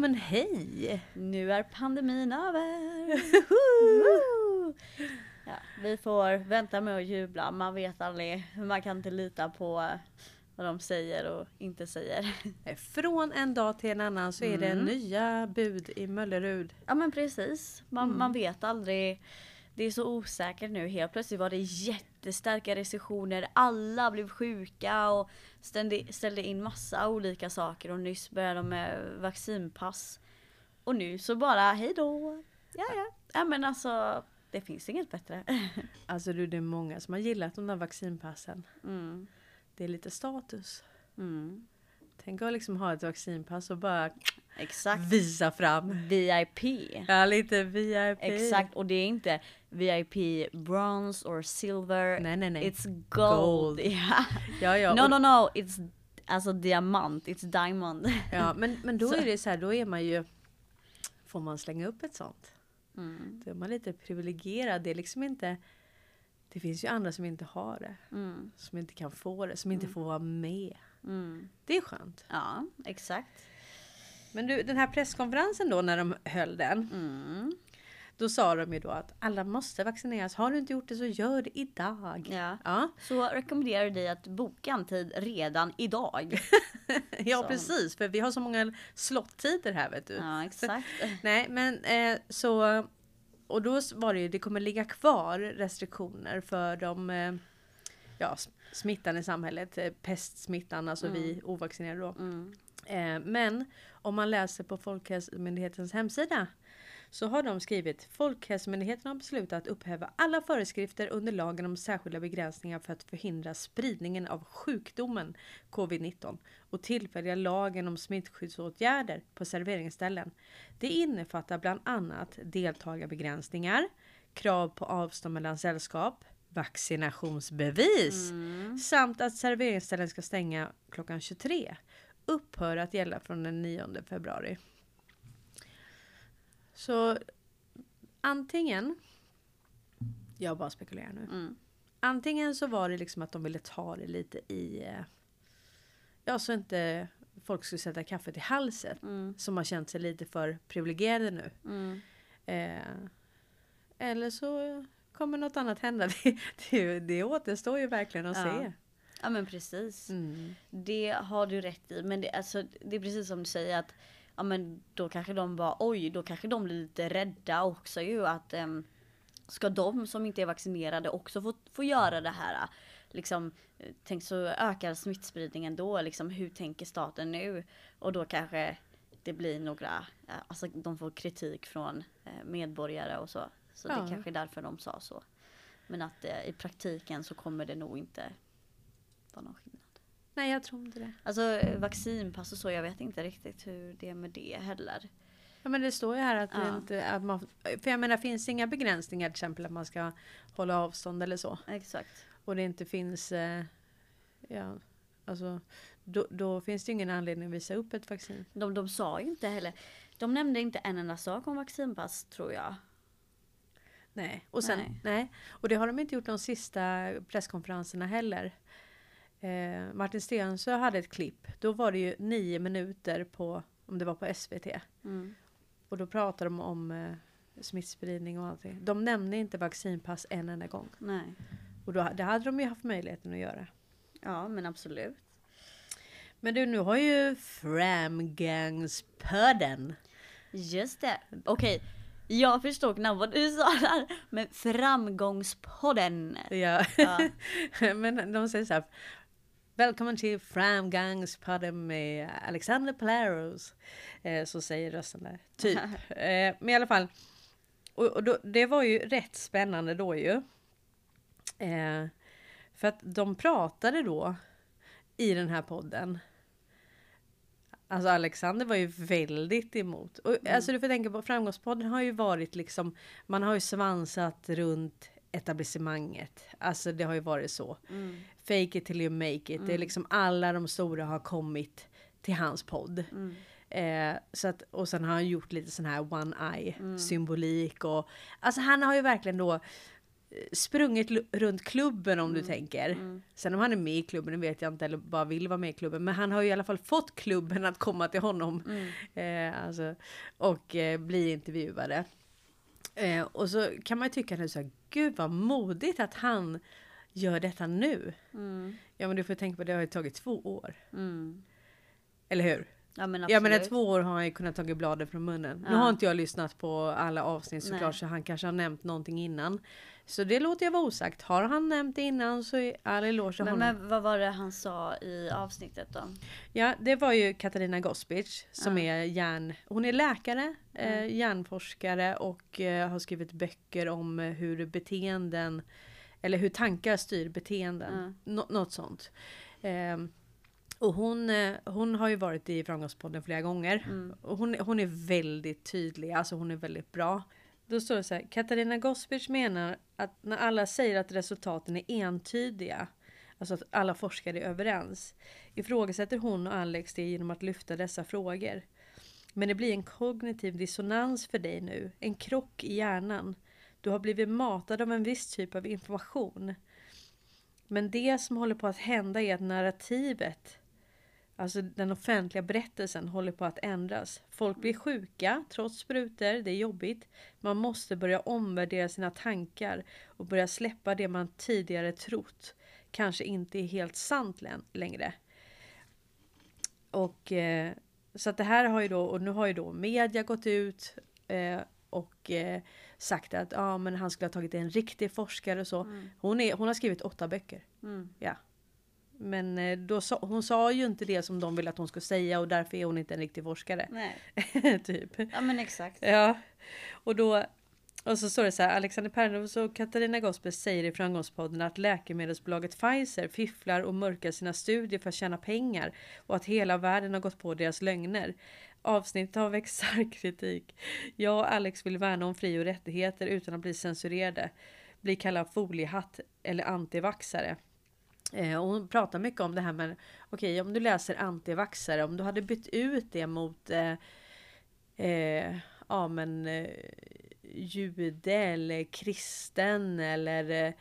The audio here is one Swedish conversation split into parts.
men hej! Nu är pandemin över! ja, vi får vänta med att jubla, man vet aldrig. Man kan inte lita på vad de säger och inte säger. Från en dag till en annan så är det Mm. nya bud i Möllerud. Ja men precis, man, Mm. man vet aldrig. Det är så osäkert nu. Helt plötsligt var det jättestarka restriktioner. Alla blev sjuka och ställde, ställde in massa olika saker. Och nyss började de med vaccinpass. Och nu så bara hej då. Ja ja. Ja men alltså det finns inget bättre. Alltså du, det är många som har gillat de där vaccinpassen. Mm. Det är lite status. Mm. Tänk att liksom ha ett vaccinpass och bara Exakt. visa fram. VIP. Ja, lite VIP. Exakt och det är inte VIP bronze or silver. Nej, nej, nej. It's gold. Gold. Ja. Ja, ja. No no no, it's alltså diamant, it's diamond. Ja, men, men då Så. är det så här, då är man ju... Får man slänga upp ett sånt? Mm. Då är man lite privilegierad. Det är liksom inte... Det finns ju andra som inte har det. Mm. Som inte kan få det. Som inte får vara med. Mm. Det är skönt. Ja, exakt. Men du, den här presskonferensen då när de höll den. Mm. Då sa de ju då att alla måste vaccineras. Har du inte gjort det så gör det idag. Ja. Ja, Så rekommenderar dig att boka en tid redan idag. ja Så. precis. För vi har så många slottider här vet du. Ja, exakt. Nej, men eh, så... Och då var det ju, det kommer ligga kvar restriktioner för de eh, ja, smittan i samhället. Eh, pestsmittan, alltså vi ovaccinerade då. Mm. Eh, men om man läser på Folkhälsomyndighetens hemsida så har de skrivit Folkhälsomyndigheten har beslutat att upphäva alla föreskrifter under lagen om särskilda begränsningar för att förhindra spridningen av sjukdomen covid-19 och tillfälliga lagen om smittskyddsåtgärder på serveringsställen. Det innefattar bland annat deltagarbegränsningar, krav på avstånd mellan sällskap, vaccinationsbevis samt att serveringsställen ska stänga klockan 23 upphör att gälla från den 9 februari. Så antingen, jag bara spekulerar nu. Mm. Antingen så var det liksom att de ville ta det lite i, eh, ja så inte folk skulle sätta kaffet i halsen. Mm. Som har känt sig lite för privilegierade nu. Mm. Eh, eller så kommer något annat hända. Det, det, det återstår ju verkligen att Ja. se. Ja men precis. Mm. Det har du rätt i. Men det, alltså, det är precis som du säger att ja, men då kanske de bara oj, då kanske de blir lite rädda också ju att um, ska de som inte är vaccinerade också få, få göra det här? Liksom, eh, tänk så ökar smittspridningen då, liksom hur tänker staten nu? Och då kanske det blir några, eh, alltså de får kritik från eh, medborgare och så. Så Ja. det kanske är därför de sa så. Men att eh, i praktiken så kommer det nog inte vara någon skillnad. Nej, jag tror inte det. Alltså vaccinpass och så, jag vet inte riktigt hur det är med det heller. Ja, men det står ju här att, Ja. inte, att man... För jag menar, finns inga begränsningar till exempel att man ska hålla avstånd eller så. Exakt. Och det inte finns... Eh, ja, alltså... Då, då finns det ingen anledning att visa upp ett vaccin. De, de sa ju inte heller, de nämnde inte en enda sak om vaccinpass tror jag. Nej. Och sen, nej. Nej. Och det har de inte gjort de sista presskonferenserna heller. Eh, Martin Stensö hade ett klipp. Då var det ju nio minuter på, om det var på SVT. Mm. Och då pratade de om eh, smittspridning och allting. De nämnde inte vaccinpass en enda gång. Nej. Och då, det hade de ju haft möjligheten att göra. Ja men absolut. Men du, nu har ju Framgångspodden. Just det. Okej. Jag förstod knappt vad du sa där. Men framgångspodden. Ja. Ja. Men de säger så här. Välkommen till Framgångspodden med Alexander Palaros. Eh, så säger rösten där. Typ. eh, men i alla fall. Och, och då, det var ju rätt spännande då ju. Eh, för att de pratade då i den här podden. Alltså Alexander var ju väldigt emot. Och, Alltså du får tänka på Framgångspodden har ju varit liksom. Man har ju svansat runt etablissemanget. Alltså det har ju varit så. Mm. Fake it till you make it. Det är liksom alla de stora har kommit till hans podd. Mm. Eh, så att, och sen har han gjort lite sån här one eye symbolik och alltså han har ju verkligen då sprungit runt klubben om du tänker. Mm. Sen om han är med i klubben vet jag inte eller bara vill vara med i klubben. Men han har ju i alla fall fått klubben att komma till honom. Mm. Eh, alltså, och eh, bli intervjuade. Eh, och så kan man ju tycka att så här, gud vad modigt att han gör detta nu. Mm. Ja men du får tänka på det har ju tagit två år. Mm. Eller hur? Ja men Jag menar absolut. två år har han ju kunnat ta bladet från munnen. Nu Ja. har inte jag lyssnat på alla avsnitt såklart Nej. så han kanske har nämnt någonting innan. Så det låter jag vara osagt. Har han nämnt det innan så är all eloge till Men, honom. men vad var det han sa i avsnittet då? Ja, det var ju Katarina Gospic som Ja. är hjärn... Hon är läkare, eh, hjärnforskare och eh, har skrivit böcker om eh, hur beteenden eller hur tankar styr beteenden. Nå- något sånt. Ehm, och hon, eh, hon har ju varit i Framgångspodden flera gånger. Och hon, hon är väldigt tydlig, alltså hon är väldigt bra. Då står det så här, Katarina Gospic menar att när alla säger att resultaten är entydiga, alltså att alla forskare är överens, ifrågasätter hon och Alex det genom att lyfta dessa frågor. Men det blir en kognitiv dissonans för dig nu, en krock i hjärnan. Du har blivit matad av en viss typ av information. Men det som håller på att hända är att narrativet, alltså den offentliga berättelsen, håller på att ändras. Folk blir sjuka trots sprutor, det är jobbigt. Man måste börja omvärdera sina tankar och börja släppa det man tidigare trott kanske inte är helt sant län- längre. Och eh, så att det här har ju då, och nu har ju då media gått ut eh, och eh, sagt att ja, men han skulle ha tagit en riktig forskare och så. Hon, är, hon har skrivit åtta böcker. Mm. Ja. Men eh, då sa, hon sa ju inte det som de ville att hon skulle säga och därför är hon inte en riktig forskare. Nej. typ. Ja men exakt. Ja. Och då och så står det så här, Alexander Pärleros och Katarina Gospel säger i Framgångspodden att läkemedelsbolaget Pfizer fifflar och mörkar sina studier för att tjäna pengar och att hela världen har gått på deras lögner. Avsnittet har väckt stark kritik. Jag och Alex vill värna om fri och rättigheter utan att bli censurerade. Bli kallad foliehatt eller antivaxare. Eh, och hon pratar mycket om det här med, okej om du läser antivaxare, om du hade bytt ut det mot eh, eh, ja men eh, jude eller kristen eller eh,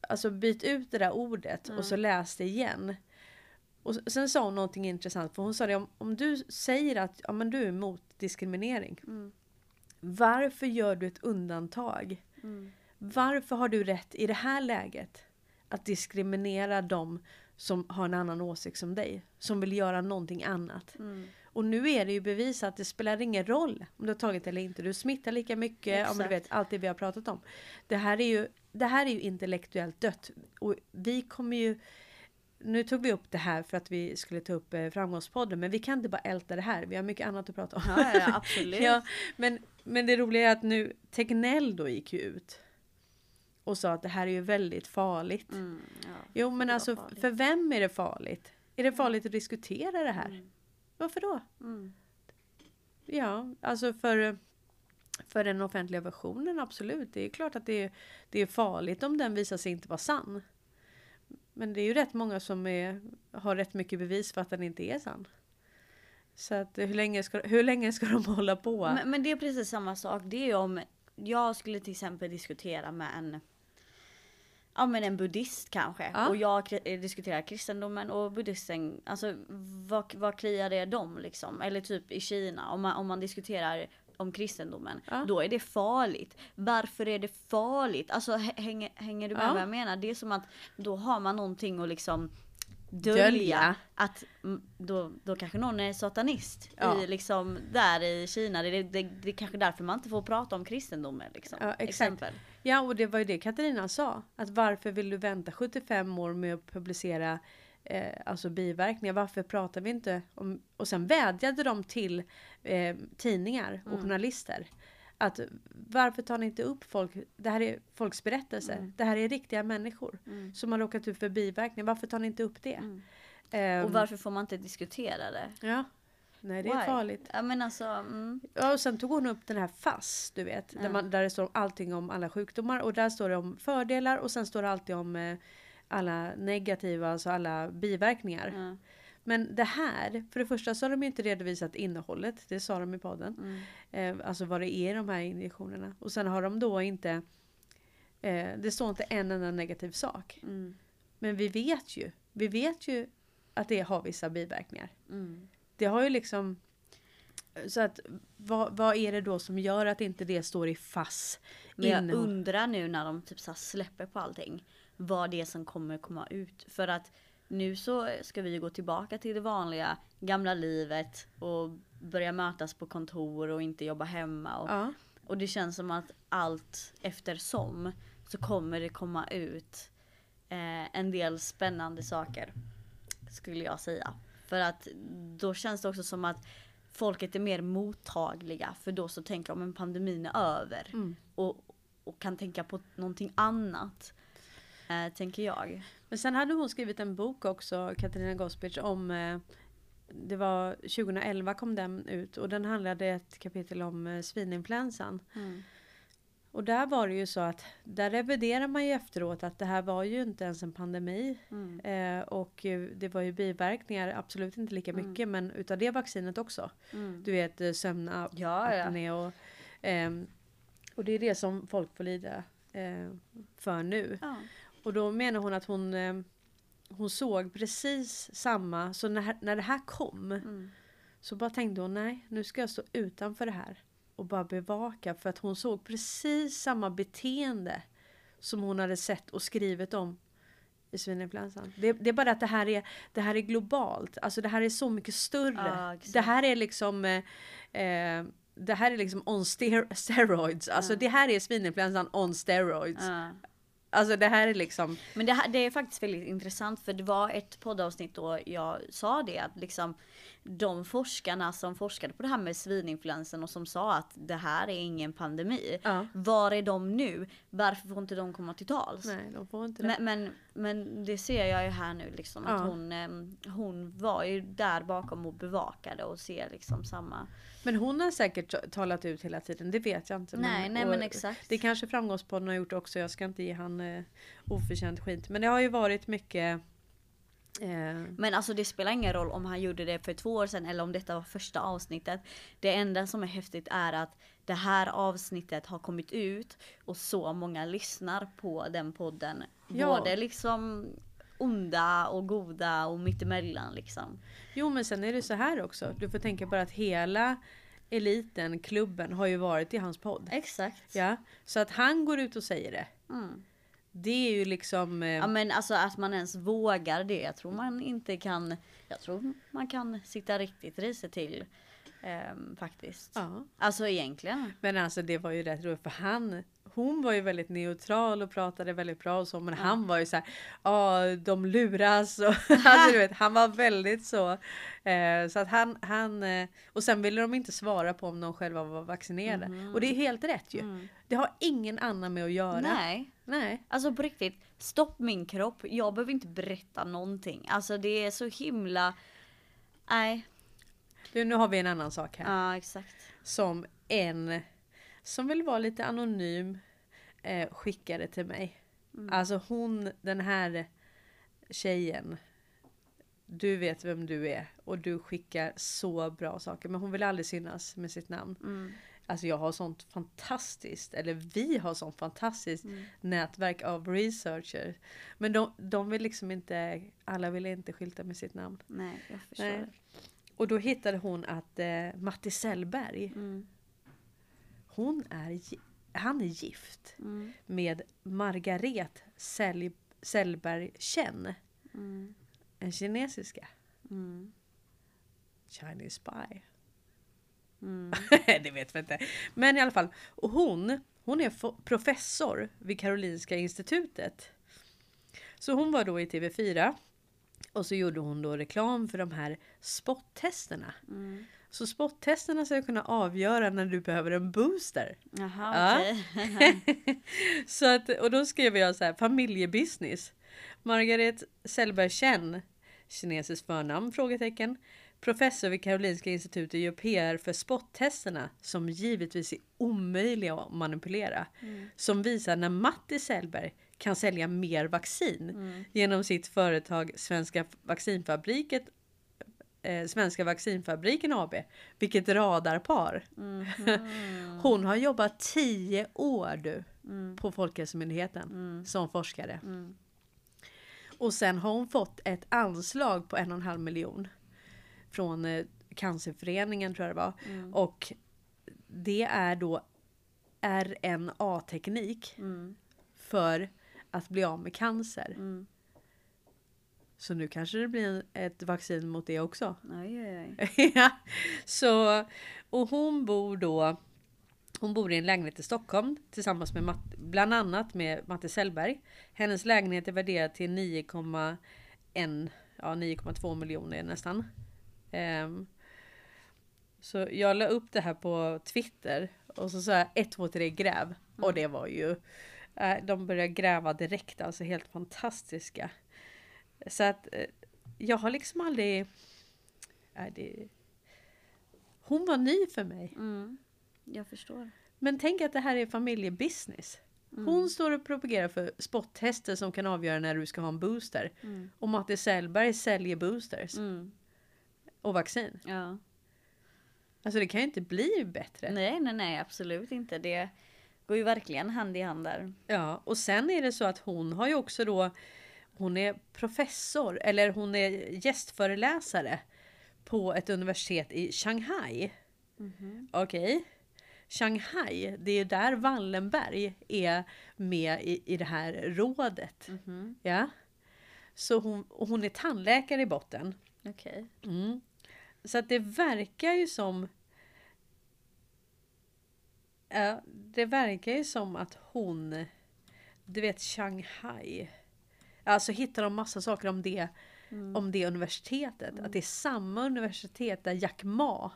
alltså byt ut det där ordet och så läs det igen. Och sen sa hon någonting intressant för hon sa det om, om du säger att ja, men du är emot diskriminering. Mm. Varför gör du ett undantag? Mm. Varför har du rätt i det här läget att diskriminera dem som har en annan åsikt som dig? Som vill göra någonting annat. Mm. Och nu är det ju bevisat att det spelar ingen roll om du har tagit eller inte. Du smittar lika mycket, om du Exakt. vet allt det vi har pratat om. Det här är ju, det här är ju intellektuellt dött. Och vi kommer ju nu tog vi upp det här för att vi skulle ta upp eh, Framgångspodden, men vi kan inte bara älta det här. Vi har mycket annat att prata om. Ja, ja absolut. Ja, men, men det roliga är att nu Tegnell då gick ju ut och sa att det här är ju väldigt farligt. Mm, ja. Jo, men alltså farligt. för vem är det farligt? Är det farligt att diskutera det här? Varför då? Mm. Ja, alltså för, för den offentliga versionen absolut. Det är klart att det är, det är farligt om den visar sig inte vara sann. Men det är ju rätt många som är, har rätt mycket bevis för att den inte är sann. Så att hur länge ska, hur länge ska de hålla på? Men, men det är precis samma sak. Det är ju om jag skulle till exempel diskutera med en Ja men en buddhist kanske. Ja. Och jag eh, diskuterar kristendomen och buddhisten. Alltså vad, vad kliar det dem liksom? Eller typ i Kina om man, om man diskuterar om kristendomen. Ja. Då är det farligt. Varför är det farligt? Alltså hä- hänger, hänger du med Ja. vad jag menar? Det är som att då har man någonting att liksom dölja. Dölja. Att då, då kanske någon är satanist. Ja. I liksom där i Kina. Det, det, det är kanske därför man inte får prata om kristendomen. Liksom. Ja, exakt. Exempel. Ja, och det var ju det Katarina sa. Att varför vill du vänta 75 år med att publicera eh, alltså biverkningar? Varför pratar vi inte om... Och sen vädjade de till eh, tidningar och journalister. Att varför tar ni inte upp folk? Det här är folks berättelser. Det här är riktiga människor som har råkat ut för biverkningar. Varför tar ni inte upp det? Ehm, Och varför får man inte diskutera det? Ja. Nej, det är Why? farligt. Ja men alltså. Mm, Ja, och sen tog hon upp den här FASS, du vet. Där, man, där det står allting om alla sjukdomar och där står det om fördelar och sen står det alltid om eh, alla negativa, alltså alla biverkningar. ja. Men det här, för det första så har de ju inte redovisat innehållet, det sa de i podden. Mm. Eh, alltså vad det är i de här injektionerna. Och sen har de då inte Eh, det står inte en enda negativ sak. Mm. Men vi vet ju, vi vet ju att det har vissa biverkningar. Det har ju liksom... Så att vad, vad är det då som gör att inte det står i fass? Men jag undrar nu när de typ så släpper på allting. Vad det är som kommer komma ut. För att nu så ska vi gå tillbaka till det vanliga gamla livet. Och börja mötas på kontor och inte jobba hemma. Och, Ja. och det känns som att allt eftersom så kommer det komma ut eh, en del spännande saker. Skulle jag säga. För att då känns det också som att folket är mer mottagliga. För då så tänker de att pandemin är över. Mm. Och, och kan tänka på någonting annat. Eh, tänker jag. Men sen hade hon skrivit en bok också, Katarina Gospic, om eh, det var 2011 kom den ut och den handlade ett kapitel om eh, svininfluensan. Och där var det ju så att där reviderar man ju efteråt att det här var ju inte ens en pandemi. Mm. Eh, och eh, det var ju biverkningar, absolut inte lika mycket men utav det vaccinet också. Mm. Du vet eh, sömnapné Ja, ja. och, ehm, och det är det som folk får lida eh, för nu. ja. Och då menar hon att hon, eh, hon såg precis samma, så när, när det här kom Mm. så bara tänkte hon nej, nu ska jag stå utanför det här och bara bevaka för att hon såg precis samma beteende som hon hade sett och skrivit om i svininfluensan. Det, det är bara att det här är, det här är globalt, alltså det här är så mycket större. Exakt. det här är liksom eh, eh, det här är liksom on ster- steroids, alltså Ja. det här är svininfluensan on steroids. Ja. Alltså det här är liksom Men det, här, det är faktiskt väldigt intressant för det var ett poddavsnitt då jag sa det att liksom de forskarna som forskade på det här med svininfluensan och som sa att det här är ingen pandemi. Ja. Var är de nu? Varför får inte de komma till tals? Nej, de får inte det. Men, men, men det ser jag ju här nu liksom att Ja. hon, ehm, hon var ju där bakom och bevakade och ser liksom samma. Men hon har säkert ta- talat ut hela tiden, det vet jag inte. Nej, nej och men exakt. Det kanske framgångspodden har gjort också, jag ska inte ge han eh, oförtjänt skit. Men det har ju varit mycket... Eh, Men alltså det spelar ingen roll om han gjorde det för två år sedan eller om detta var första avsnittet. Det enda som är häftigt är att det här avsnittet har kommit ut och så många lyssnar på den podden. Ja. Både liksom onda och goda och mittemellan liksom. jo men sen är det så här också, du får tänka på att hela eliten, klubben, har ju varit i hans podd. Exakt. Ja, så att han går ut och säger det. Mm. Det är ju liksom... Eh, Ja men alltså att man ens vågar det. Jag tror man inte kan. Jag tror man kan sitta riktigt risigt till. ehm, faktiskt. ja. Alltså egentligen. Men alltså det var ju rätt roligt för han, hon var ju väldigt neutral och pratade väldigt bra och så men han var ju så här, ja de luras och alltså, du vet, han var väldigt så. Eh, så att han, han eh, och sen ville de inte svara på om de själva var vaccinerade. Och det är helt rätt ju. Det har ingen annan med att göra. Nej. Nej. Alltså på riktigt. Stopp min kropp. Jag behöver inte berätta någonting. Alltså det är så himla. Nej. Du, nu har vi en annan sak här. Ja exakt. Som en som vill vara lite anonym eh, skickade till mig. Alltså hon, den här tjejen. Du vet vem du är och du skickar så bra saker men hon vill aldrig synas med sitt namn. Mm. Alltså jag har sånt fantastiskt, eller vi har sånt fantastiskt Mm. nätverk av researchers. Men de, de vill liksom inte, alla vill inte skylta med sitt namn. Nej jag förstår. Nej. Och då hittade hon att eh, Matti Sellberg, Mm. Hon är, han är gift Mm. med Margaret Sell, Sellberg Chen. Mm. En kinesiska. Mm. Chinese spy. Mm. det vet vi inte. Men i alla fall. Och hon, hon är professor vid Karolinska institutet. Så hon var då i TV4. Och så gjorde hon då reklam för de här spottesterna. Mm. Så spottesterna ska kunna avgöra när du behöver en booster. Jaha Ja. okej. Så att, och då skrev jag så här, familjebusiness. Margaret Sellberg Chen, kinesiskt förnamn? Frågetecken. Professor vid Karolinska institutet gör PR för spottesterna som givetvis är omöjliga att manipulera. Som visar när Matti Sellberg kan sälja mer vaccin genom sitt företag Svenska vaccinfabriket eh, Svenska vaccinfabriken AB. Vilket radarpar. Mhm. Hon har jobbat 10 år du på Folkhälsomyndigheten som forskare. Mm. Och sen har hon fått ett anslag på en och en halv miljon från eh, Cancerföreningen tror jag det var. Mm. Och det är då RNA-teknik Mm. för att bli av med cancer. Mm. Så nu kanske det blir ett vaccin mot det också. Oj, oj. ja, så, och hon bor då hon bor i en lägenhet i Stockholm tillsammans med Matt, bland annat med Matte Sellberg. Hennes lägenhet är värderad till 9,1 ja 9,2 miljoner nästan. Ehm, så jag la upp det här på Twitter och så sa jag 1, 2, 3 gräv. Och det var ju eh, de började gräva direkt, alltså helt fantastiska. Så att eh, jag har liksom aldrig Nej, det... Hon var ny för mig. Mm. Jag förstår. Men tänk att det här är familjebusiness. Mm. Hon står och propagerar för spottester som kan avgöra när du ska ha en booster. Mm. Och Matte Sellberg säljer boosters Mm. och vaccin. Ja. Alltså det kan ju inte bli bättre. Nej, nej, nej, absolut inte. Det går ju verkligen hand i hand där. Ja, och sen är det så att hon har ju också då Hon är professor eller hon är gästföreläsare på ett universitet i Shanghai. Okej. Shanghai, det är där Wallenberg är med i, i det här rådet. Mhm. Ja. Så hon, hon är tandläkare i botten. Okej. Mm. Så att det verkar ju som... Ja, det verkar ju som att hon... Du vet Shanghai. Alltså hittar de massa saker om det, om det universitetet. Att det är samma universitet där Jack Ma,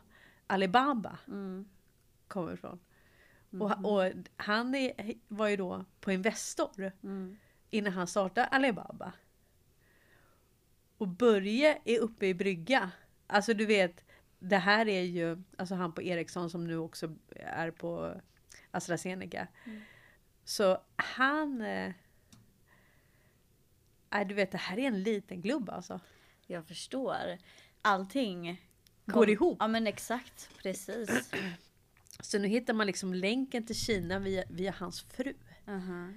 Alibaba, Mm. kommer ifrån. Och, och han är, var ju då på Investor Mm. innan han startade Alibaba. Och Börje är uppe i brygga. Alltså du vet, det här är ju alltså han på Ericsson som nu också är på AstraZeneca. Så han... Nej, du vet, det här är en liten klubb alltså. Jag förstår. Allting Går ihop. Ja men exakt, precis. Så nu hittar man liksom länken till Kina via, via hans fru. Aha.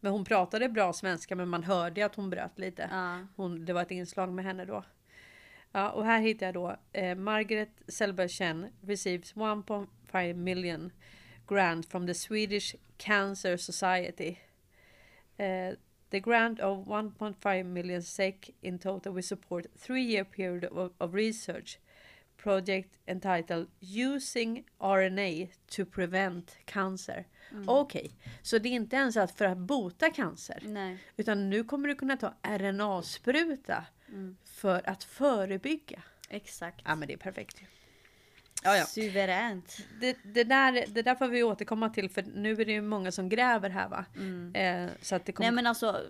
Men hon pratade bra svenska men man hörde att hon bröt lite. Ja. Hon, det var ett inslag med henne då. Ja, och här hittar jag då eh, Margaret Sellberg Chen receives 1.5 million grant from the Swedish Cancer Society. Eh, the grant of 1.5 million SEK in total will support three year period of, of research project entitled Using RNA to prevent cancer. Okej, så det är inte ens att för att bota cancer. Nej. Utan nu kommer du kunna ta RNA-spruta för att förebygga. Exakt. Ja men det är perfekt. Ja, ja. Suveränt. Det, det, där, det där får vi återkomma till för nu är det ju många som gräver här va. Eh, så att det kommer... Nej men alltså,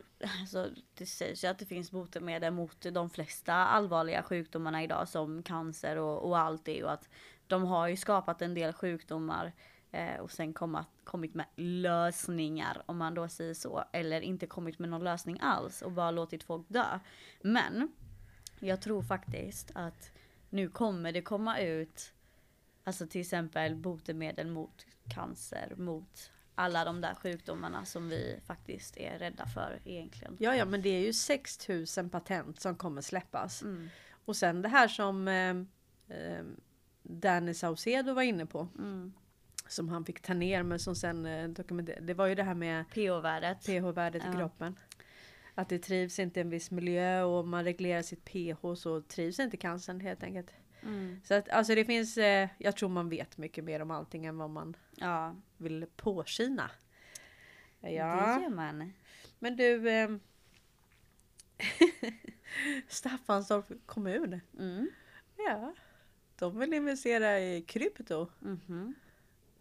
alltså, det sägs ju att det finns botemedel mot de flesta allvarliga sjukdomarna idag som cancer och, och allt det och att de har ju skapat en del sjukdomar eh, och sen komma, kommit med lösningar om man då säger så. Eller inte kommit med någon lösning alls och bara låtit folk dö. Men jag tror faktiskt att nu kommer det komma ut Alltså till exempel botemedel mot cancer, mot alla de där sjukdomarna som vi faktiskt är rädda för egentligen. Ja ja men det är ju 6000 patent som kommer släppas. Mm. Och sen det här som eh, eh, Danny Saucedo var inne på. Mm. Som han fick ta ner men som sen eh, dokumenterade. Det var ju det här med pH-värdet. pH-värdet i Ja. kroppen. Att det trivs inte i en viss miljö och om man reglerar sitt pH så trivs inte cancern helt enkelt. Mm. Så att alltså det finns, eh, jag tror man vet mycket mer om allting än vad man Ja, vill påskina. det Ja, gör man. men du. Eh, Staffanstorp kommun. Mm. Ja, de vill investera i krypto. Mhm.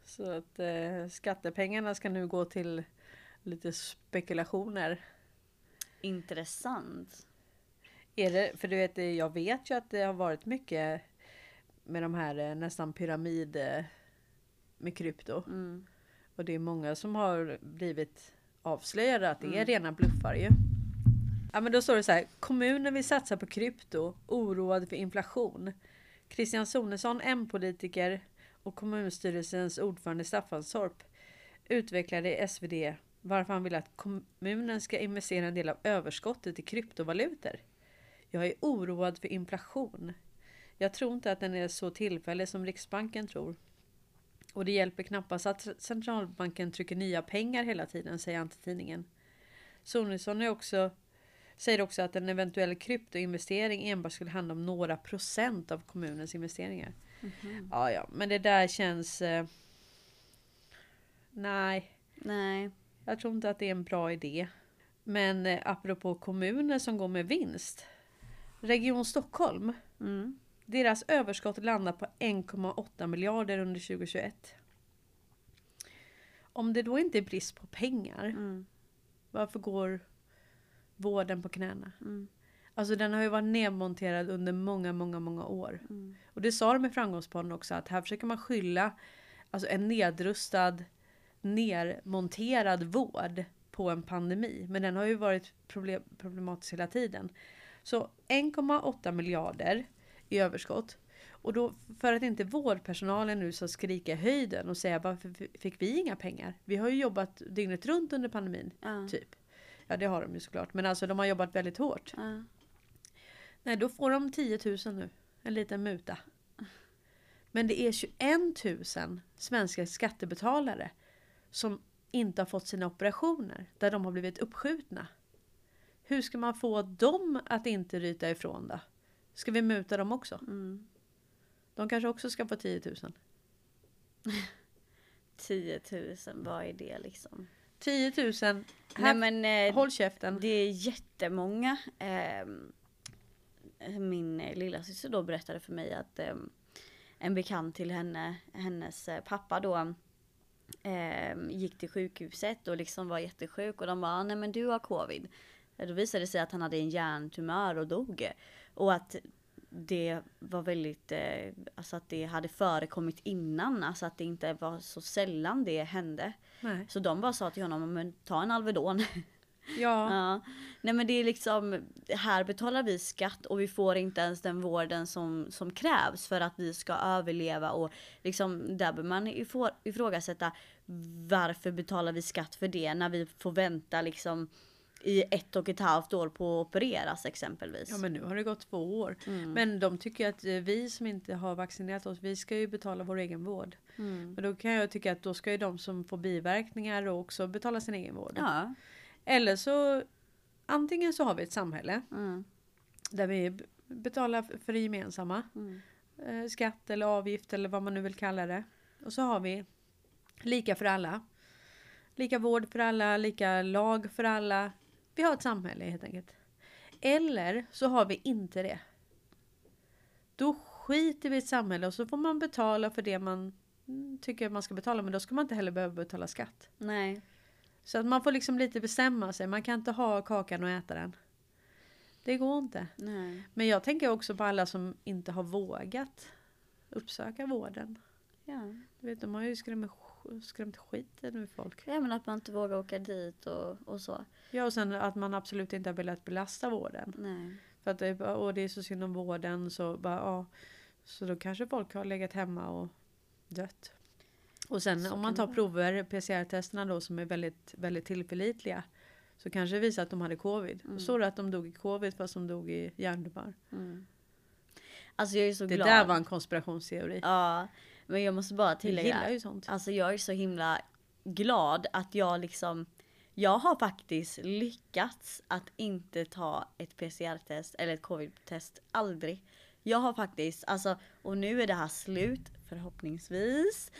Så att eh, skattepengarna ska nu gå till lite spekulationer. Intressant. Är det, för du vet, jag vet ju att det har varit mycket med de här eh, nästan pyramid eh, med krypto. Mm. Och det är många som har blivit avslöjade att det är Mm. rena bluffar ju. Ja men då står det så här. Kommunen vill satsa på krypto, oroad för inflation. Christian Sonesson, M-politiker och kommunstyrelsens ordförande Staffanstorp utvecklade i SvD varför han vill att kommunen ska investera en del av överskottet i kryptovalutor. Jag är oroad för inflation. Jag tror inte att den är så tillfällig som Riksbanken tror. Och det hjälper knappast att centralbanken trycker nya pengar hela tiden, säger han till tidningen. Sonesson är också, säger också att en eventuell kryptoinvestering enbart skulle handla om några procent av kommunens investeringar. Mhm. Ja, ja, men det där känns... Eh, nej, Nej. jag tror inte att det är en bra idé. Men eh, apropå kommuner som går med vinst. Region Stockholm. Mm. Deras överskott landar på 1,8 miljarder under 2021. Om det då inte är brist på pengar, Mm. varför går vården på knäna? Mm. Alltså den har ju varit nedmonterad under många, många, många år. Mm. Och det sa de i Framgångspodden också att här försöker man skylla alltså en nedrustad, nermonterad vård på en pandemi. Men den har ju varit problem, problematisk hela tiden. Så 1,8 miljarder i överskott. Och då för att inte vårdpersonalen nu ska skrika höjden och säga varför fick vi inga pengar? Vi har ju jobbat dygnet runt under pandemin. Ja. Typ. Ja det har de ju såklart. Men alltså de har jobbat väldigt hårt. Ja. Nej, då får de 10 000 nu. En liten muta. Men det är 21 000 svenska skattebetalare som inte har fått sina operationer. Där de har blivit uppskjutna. Hur ska man få dem att inte ryta ifrån då? Ska vi muta dem också? Mm. De kanske också ska få 10 000. 10 000, vad är det liksom? 10 000. Här, Nej men eh, håll käften. det är jättemånga. ehm, min eh, lilla syster då berättade för mig att ehm, en bekant till henne, hennes eh, pappa då ehm, gick till sjukhuset och liksom var jättesjuk och de bara nej men du har covid. Eh, Då visade det sig att han hade en hjärntumör och dog. Och att det var väldigt, eh, alltså att det hade förekommit innan, alltså att det inte var så sällan det hände. Nej. Så de bara sa till honom, men ta en Alvedon. Ja. Ja. Nej men det är liksom, här betalar vi skatt och vi får inte ens den vården som, som krävs för att vi ska överleva och liksom där bör man ifrå- ifrågasätta varför betalar vi skatt för det när vi får vänta liksom i ett och ett halvt år på att opereras exempelvis. ja men nu har det gått två år. Mm. Men de tycker att eh, vi som inte har vaccinerat oss, vi ska ju betala vår egen vård. Mm. Men då kan jag tycka att då ska ju de som får biverkningar också betala sin egen vård. Ja. Eller så antingen så har vi ett samhälle Mm. där vi betalar för det gemensamma. Mm. Eh, skatt eller avgift eller vad man nu vill kalla det. Och så har vi lika för alla. Lika vård för alla, lika lag för alla. Vi har ett samhälle helt enkelt. Eller så har vi inte det. Då skiter vi i ett samhälle och så får man betala för det man tycker man ska betala. Men då ska man inte heller behöva betala skatt. Nej. Så att man får liksom lite bestämma sig. Man kan inte ha kakan och äta den. Det går inte. Nej. Men jag tänker också på alla som inte har vågat uppsöka vården. Ja. Du vet, de har ju skrämt, skrämt skiten ur folk. ja men att man inte vågar åka dit och, och så. Ja, och sen att man absolut inte har velat belasta vården. Nej. För att det åh, det är så synd om vården. Så, bara, ja, så då kanske folk har legat hemma och dött. Och sen Så om man tar det prover, PCR-testerna då som är väldigt, väldigt tillförlitliga. Så kanske det visar att de hade covid. Mm. Och så det att de dog i covid fast de dog i hjärntumör. Mm. Alltså jag är så Det glad. där var en konspirationsteori. Ja. Men jag måste bara Jag tillägga. gillar ju sånt. Alltså jag är så himla glad att jag liksom jag har faktiskt lyckats att inte ta ett PCR-test eller ett covid-test. Aldrig. Jag har faktiskt, alltså, och nu är det här slut förhoppningsvis.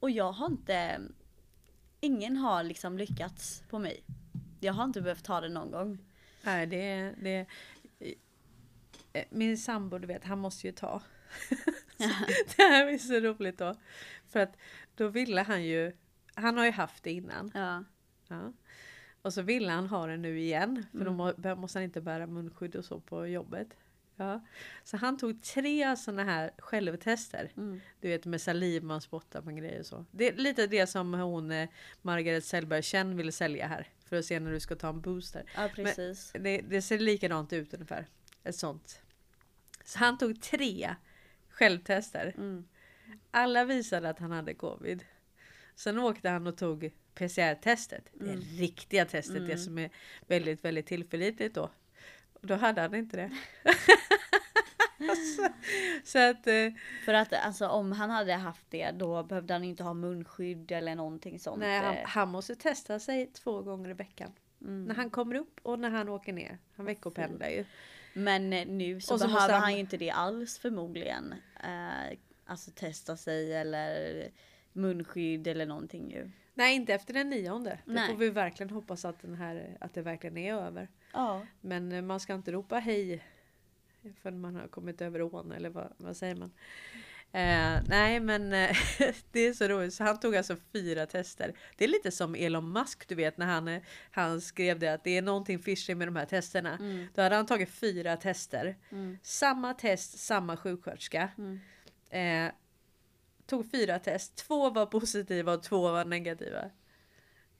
Och jag har inte, ingen har liksom lyckats på mig. Jag har inte behövt ta det någon gång. Nej, det, det, eh, min sambo, du vet, han måste ju ta. Så det här är så roligt då. För att då ville han ju, han har ju haft det innan. Ja. Ja. Och så ville han ha det nu igen. För då Mm. bör- måste han inte bära munskydd och så på jobbet. Ja. Så han tog tre sådana här självtester. Mm. Du vet med saliv man spottar på en grej och så. Det är lite det som hon eh, Margaret Sellberg Chen ville sälja här. För att se när du ska ta en booster. ja, precis. Det, det ser likadant ut ungefär. Ett sånt. Så han tog tre självtester. Mm. Alla visade att han hade covid. Sen åkte han och tog PCR-testet. Det riktiga testet, det som är väldigt, väldigt tillförlitligt då. Och då hade han inte det. så, så att... eh, För att alltså om han hade haft det då behövde han inte ha munskydd eller någonting sånt. Nej, han, eh. han måste testa sig två gånger i veckan. När han kommer upp och när han åker ner. Han veckopendlar ju. Men eh, nu så, Och så behöver han- han ju inte det alls förmodligen. Eh, alltså testa sig eller munskydd eller någonting ju. Nej, inte efter den nionde. Det Nej. får vi verkligen hoppas att, den här, att det verkligen är över. Ja. Men eh, man ska inte ropa hej förrän man har kommit över ån eller vad, vad säger man? Eh, nej men eh, det är så roligt. Så han tog alltså fyra tester. Det är lite som Elon Musk du vet när han, eh, han skrev det att det är någonting fishy med de här testerna. Då hade han tagit fyra tester. Samma test, samma sjuksköterska. Eh, tog fyra test. Två var positiva och två var negativa.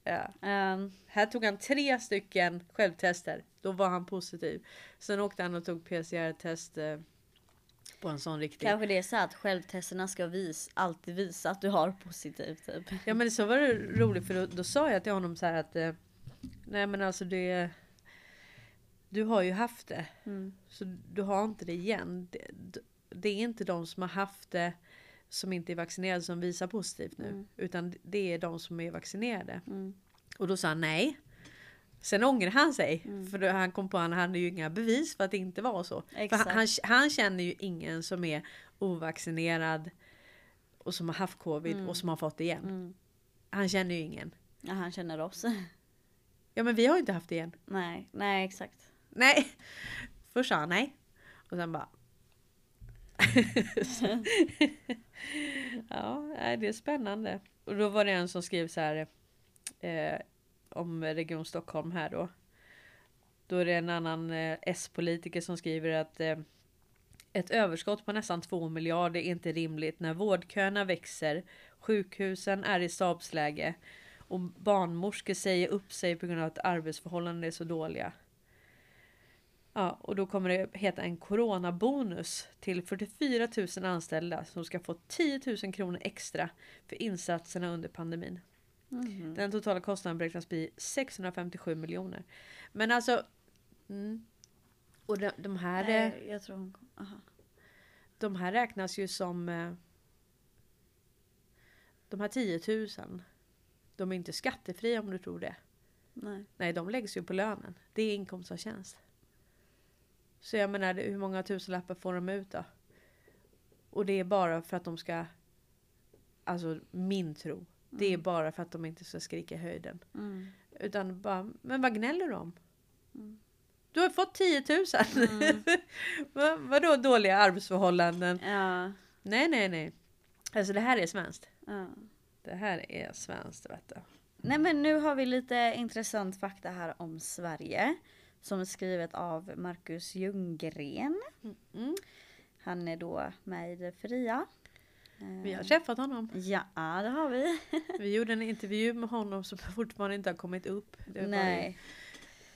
Ja. Ehm, Här tog han tre stycken självtester. Då var han positiv. Sen åkte han och tog PCR-test eh, på en sån riktig. kanske det är så att självtesterna ska vis, alltid visa att du har positivt typ. Ja men så var det roligt för då, då sa jag till honom så här att eh, Nej men alltså det Du har ju haft det. Mm. Så du har inte det igen. Det, det är inte de som har haft det som inte är vaccinerade som visar positivt nu. Utan det är de som är vaccinerade. Mm. Och då sa han nej. Sen ångrade han sig. För då han kom på att han hade ju inga bevis för att det inte var så. För han, han, han känner ju ingen som är ovaccinerad. Och som har haft covid och som har fått det igen. Mm. Han känner ju ingen. Ja, han känner oss. Ja men vi har ju inte haft det igen. nej, nej exakt. Nej. Först sa han nej. Och sen bara. Mm. Ja, det är spännande. Och då var det en som skrev så här. Eh, om Region Stockholm här då. Då är det en annan eh, S-politiker som skriver att eh, ett överskott på nästan 2 miljarder är inte rimligt när vårdköerna växer, sjukhusen är i stabsläge och barnmorskor säger upp sig på grund av att arbetsförhållandena är så dåliga. Ja, och då kommer det heta en coronabonus till 44 000 anställda som ska få 10 000 kronor extra för insatserna under pandemin. Mhm. Den totala kostnaden beräknas bli 657 miljoner. Men alltså... Mm, och de, de, här, eh, Nej, jag tror hon kom. Aha. de här räknas ju som... eh, De här 10 000. De är inte skattefria om du tror det. Nej. Nej, de läggs ju på lönen. Det är inkomst av tjänst. Så jag menar, hur många tusenlappar får de ut då? Och det är bara för att de ska... Alltså min tro. Det är bara för att de inte ska skrika i höjden. Mm. Utan bara, men vad gnäller du om? Du har fått 10 000! Mm. Vad, vadå dåliga arbetsförhållanden? Ja. Nej, nej, nej. Alltså det här är svenskt. ja. Det här är svenskt vet du. Nej men nu har vi lite intressant fakta här om Sverige. Som är skrivet av Marcus Ljunggren. Mm. Han är då med i det fria. Eh, Vi har träffat honom. Ja, det har vi. Vi gjorde en intervju med honom som fortfarande inte har kommit upp. Det var Nej.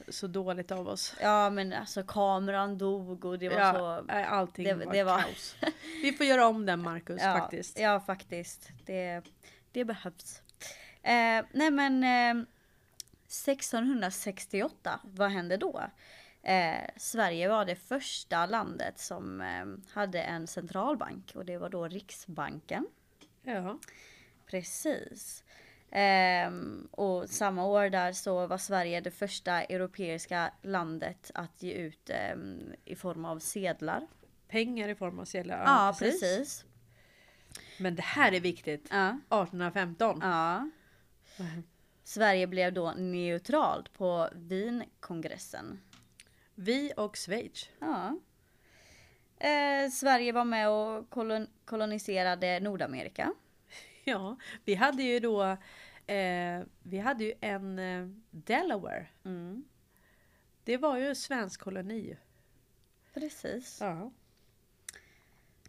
så dåligt av oss. Ja men alltså kameran dog och det var ja, så... allting det- var, det var- kaos. Vi får göra om den Marcus ja, faktiskt. Ja faktiskt. Det, det behövs. Eh, nej men eh, 1668, vad hände då? Eh, Sverige var det första landet som eh, hade en centralbank och det var då Riksbanken. Ja. Precis. Ehm, och samma år där så var Sverige det första europeiska landet att ge ut ehm, i form av sedlar. Pengar i form av sedlar. Ja, precis. Men det här är viktigt. Ja. 1815. ja. Sverige blev då neutralt på Wienkongressen. Vi och Schweiz. Ja. Eh, Sverige var med och kolon- koloniserade Nordamerika. Ja, vi hade ju då eh, Vi hade ju en eh, Delaware. Mm. Det var ju en svensk koloni. Precis. Ja.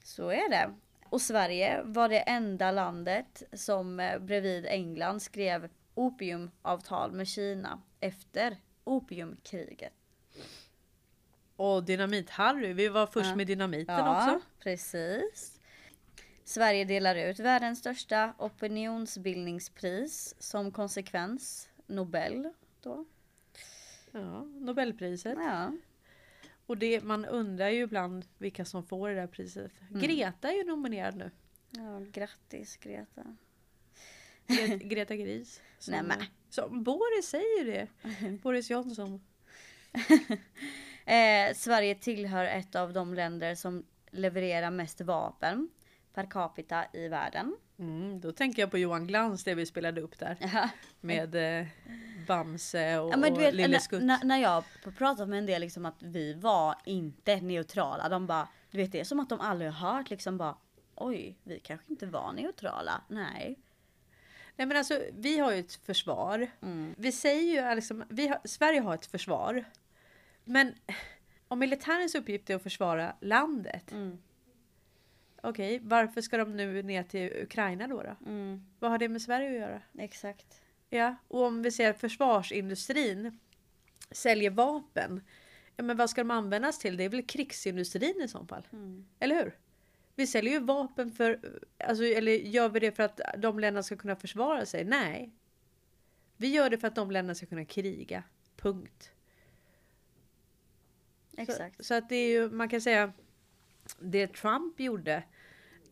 Så är det. Och Sverige var det enda landet som eh, bredvid England skrev opiumavtal med Kina efter opiumkriget. Och Dynamit-Harry. Vi var först Ja. med dynamiten också. precis. Sverige delar ut världens största opinionsbildningspris som konsekvens. Nobel då. Ja, Nobelpriset. Ja. Och det, man undrar ju ibland vilka som får det där priset. Mm. Greta är ju nominerad nu. ja, grattis Greta. Gre- Greta Gris. Som, Nej, men. som Boris säger det. Boris Johnson. Eh, Sverige tillhör ett av de länder som levererar mest vapen per capita i världen. Mm, då tänker jag på Johan Glans, det vi spelade upp där. Ja. Med eh, Bamse och, Ja, men vet, Lille Skutt. när, när jag pratat med en del liksom att vi var inte neutrala. De bara, du vet det är som att de aldrig har hört liksom bara oj, vi kanske inte var neutrala. Nej. Nej men alltså vi har ju ett försvar. Mm. Vi säger ju liksom, vi har, Sverige har ett försvar. Men om militärens uppgift är att försvara landet. Mm. Okej, varför ska de nu ner till Ukraina då, då? Mm, Vad har det med Sverige att göra? exakt. Ja, och om vi ser försvarsindustrin säljer vapen. Ja, men vad ska de användas till? Det är väl krigsindustrin i så fall? Mm. Eller hur? Vi säljer ju vapen för, alltså, eller gör vi det för att de länderna ska kunna försvara sig? Nej. Vi gör det för att de länderna ska kunna kriga. Punkt. Exakt. Så, så att det är ju, man kan säga, det Trump gjorde,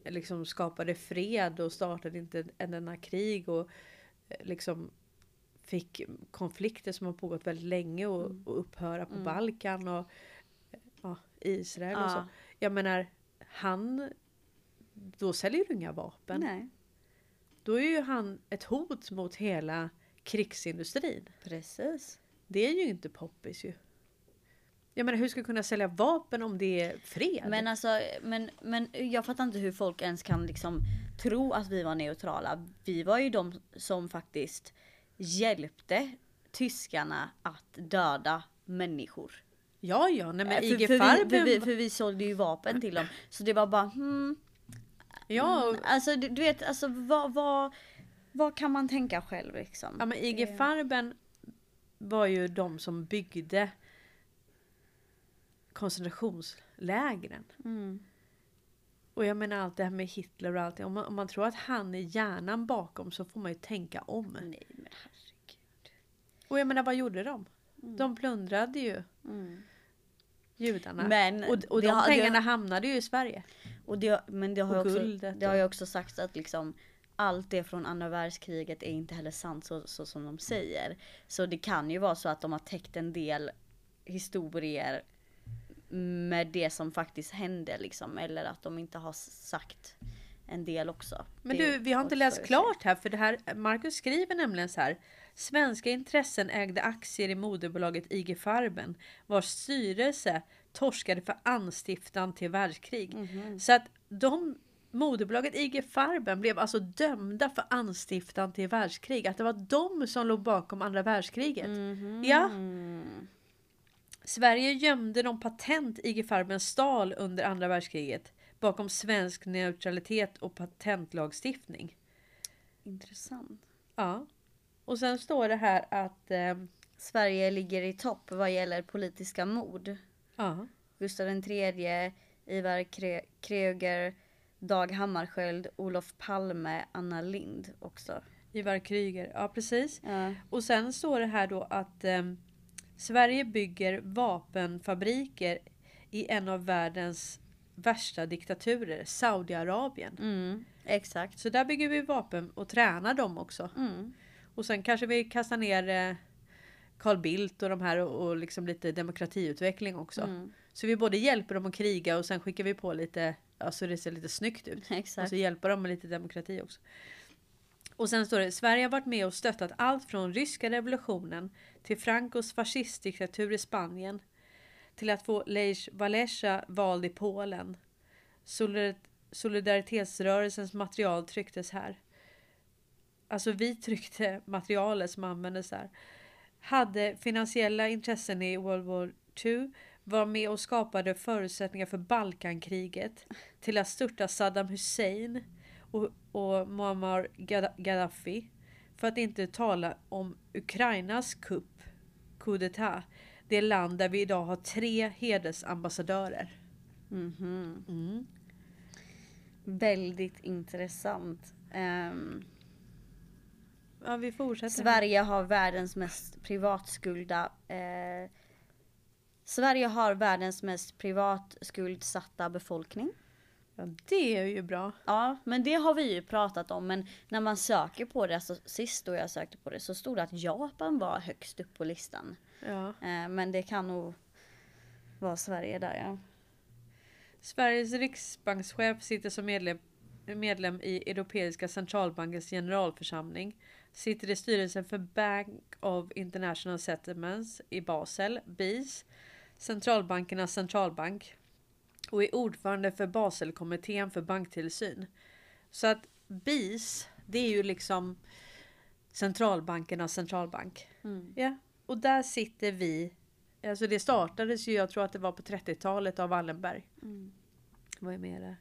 liksom skapade fred och startade inte en enda krig och eh, liksom fick konflikter som har pågått väldigt länge och, Mm. och upphöra på Mm. Balkan och eh, ja, Israel och Ja. så. Jag menar, han, då säljer du inga vapen. Nej, Då är ju han ett hot mot hela krigsindustrin. precis. Det är ju inte poppis ju. Jag menar hur ska du kunna sälja vapen om det är fred? Men alltså, men, men jag fattar inte hur folk ens kan liksom tro att vi var neutrala. Vi var ju de som faktiskt hjälpte tyskarna att döda människor. Ja, ja, nej men Eh, IG för, för, vi, Farben. för, vi, för vi sålde ju vapen till dem. Så det var bara hmm, ja, mm, alltså du, du vet alltså vad, vad, vad kan man tänka själv liksom? ja, men IG Det- Farben var ju de som byggde koncentrationslägren. Mm. Och jag menar allt det här med Hitler och allt. Om man, om man tror att han är hjärnan bakom så får man ju tänka om. Nej men herregud. Och jag menar vad gjorde de? De plundrade ju Mm. Judarna. Men och och det de har- det- pengarna hamnade ju i Sverige. Och det, men det har, Och också, guldet det har ju också sagts att liksom allt det från andra världskriget är inte heller sant så, så som de säger. Så det kan ju vara så att de har täckt en del historier med det som faktiskt hände liksom. Eller att de inte har sagt en del också. Men Det du, vi har inte läst klart här för det här. Marcus skriver nämligen så här. Svenska intressen ägde aktier i moderbolaget IG Farben vars styrelse torskade för anstiftan till världskrig. Mhm. Så att de moderbolaget IG Farben blev alltså dömda för anstiftan till världskrig. Att det var de som låg bakom andra världskriget. Mhm. Ja. Sverige gömde de patent IG Farben stal under andra världskriget bakom svensk neutralitet och patentlagstiftning. Intressant. Ja. Och sen står det här att... Eh, Sverige ligger i topp vad gäller politiska mord. ja. Gustav III, Ivar Kre- Kreuger, Dag Hammarskjöld, Olof Palme, Anna Lind också. Ivar Kryger. Ja, precis. Ja. Och sen står det här då att eh, Sverige bygger vapenfabriker i en av världens värsta diktaturer, Saudiarabien. Mm, exakt. Så där bygger vi vapen och tränar dem också. Mm. Och sen kanske vi kastar ner eh, Carl Bildt och de här och, och liksom lite demokratiutveckling också. Mm. Så vi både hjälper dem att kriga och sen skickar vi på lite, ja, så det ser lite snyggt ut. Och Exakt. så hjälper dem med lite demokrati också. Och sen står det, Sverige har varit med och stöttat allt från ryska revolutionen till Francos fascistdiktatur i Spanien till att få Lech Walesa vald i Polen. Solidar- Solidaritetsrörelsens material trycktes här. Alltså vi tryckte materialet som användes där. Hade finansiella intressen i World War II. Var med och skapade förutsättningar för Balkankriget. Till att störta Saddam Hussein och, och Muammar Gadda- Gaddafi. För att inte tala om Ukrainas kupp, coup. Det land där vi idag har tre hedersambassadörer. Mhm. Mm. Väldigt intressant. Ehm, Ja, vi fortsätter. Sverige har världens mest privatskulda eh, Sverige har världens mest privatskuldsatta befolkning. Ja, det är ju bra. Ja, men det har vi ju pratat om. Men när man söker på det, alltså sist då jag sökte på det, så stod det att Japan var högst upp på listan. Ja. Eh, men det kan nog vara Sverige där ja. Sveriges riksbankschef sitter som medlem, medlem i Europeiska centralbankens generalförsamling. Sitter i styrelsen för Bank of International Settlements i Basel, BIS, centralbankernas centralbank och är ordförande för Baselkommittén för banktillsyn. Så att BIS, det är ju liksom centralbankernas centralbank. Mm. Ja, och där sitter vi. Alltså det startades ju, jag tror att det var på 30-talet av Wallenberg. Mm. Vad är med där?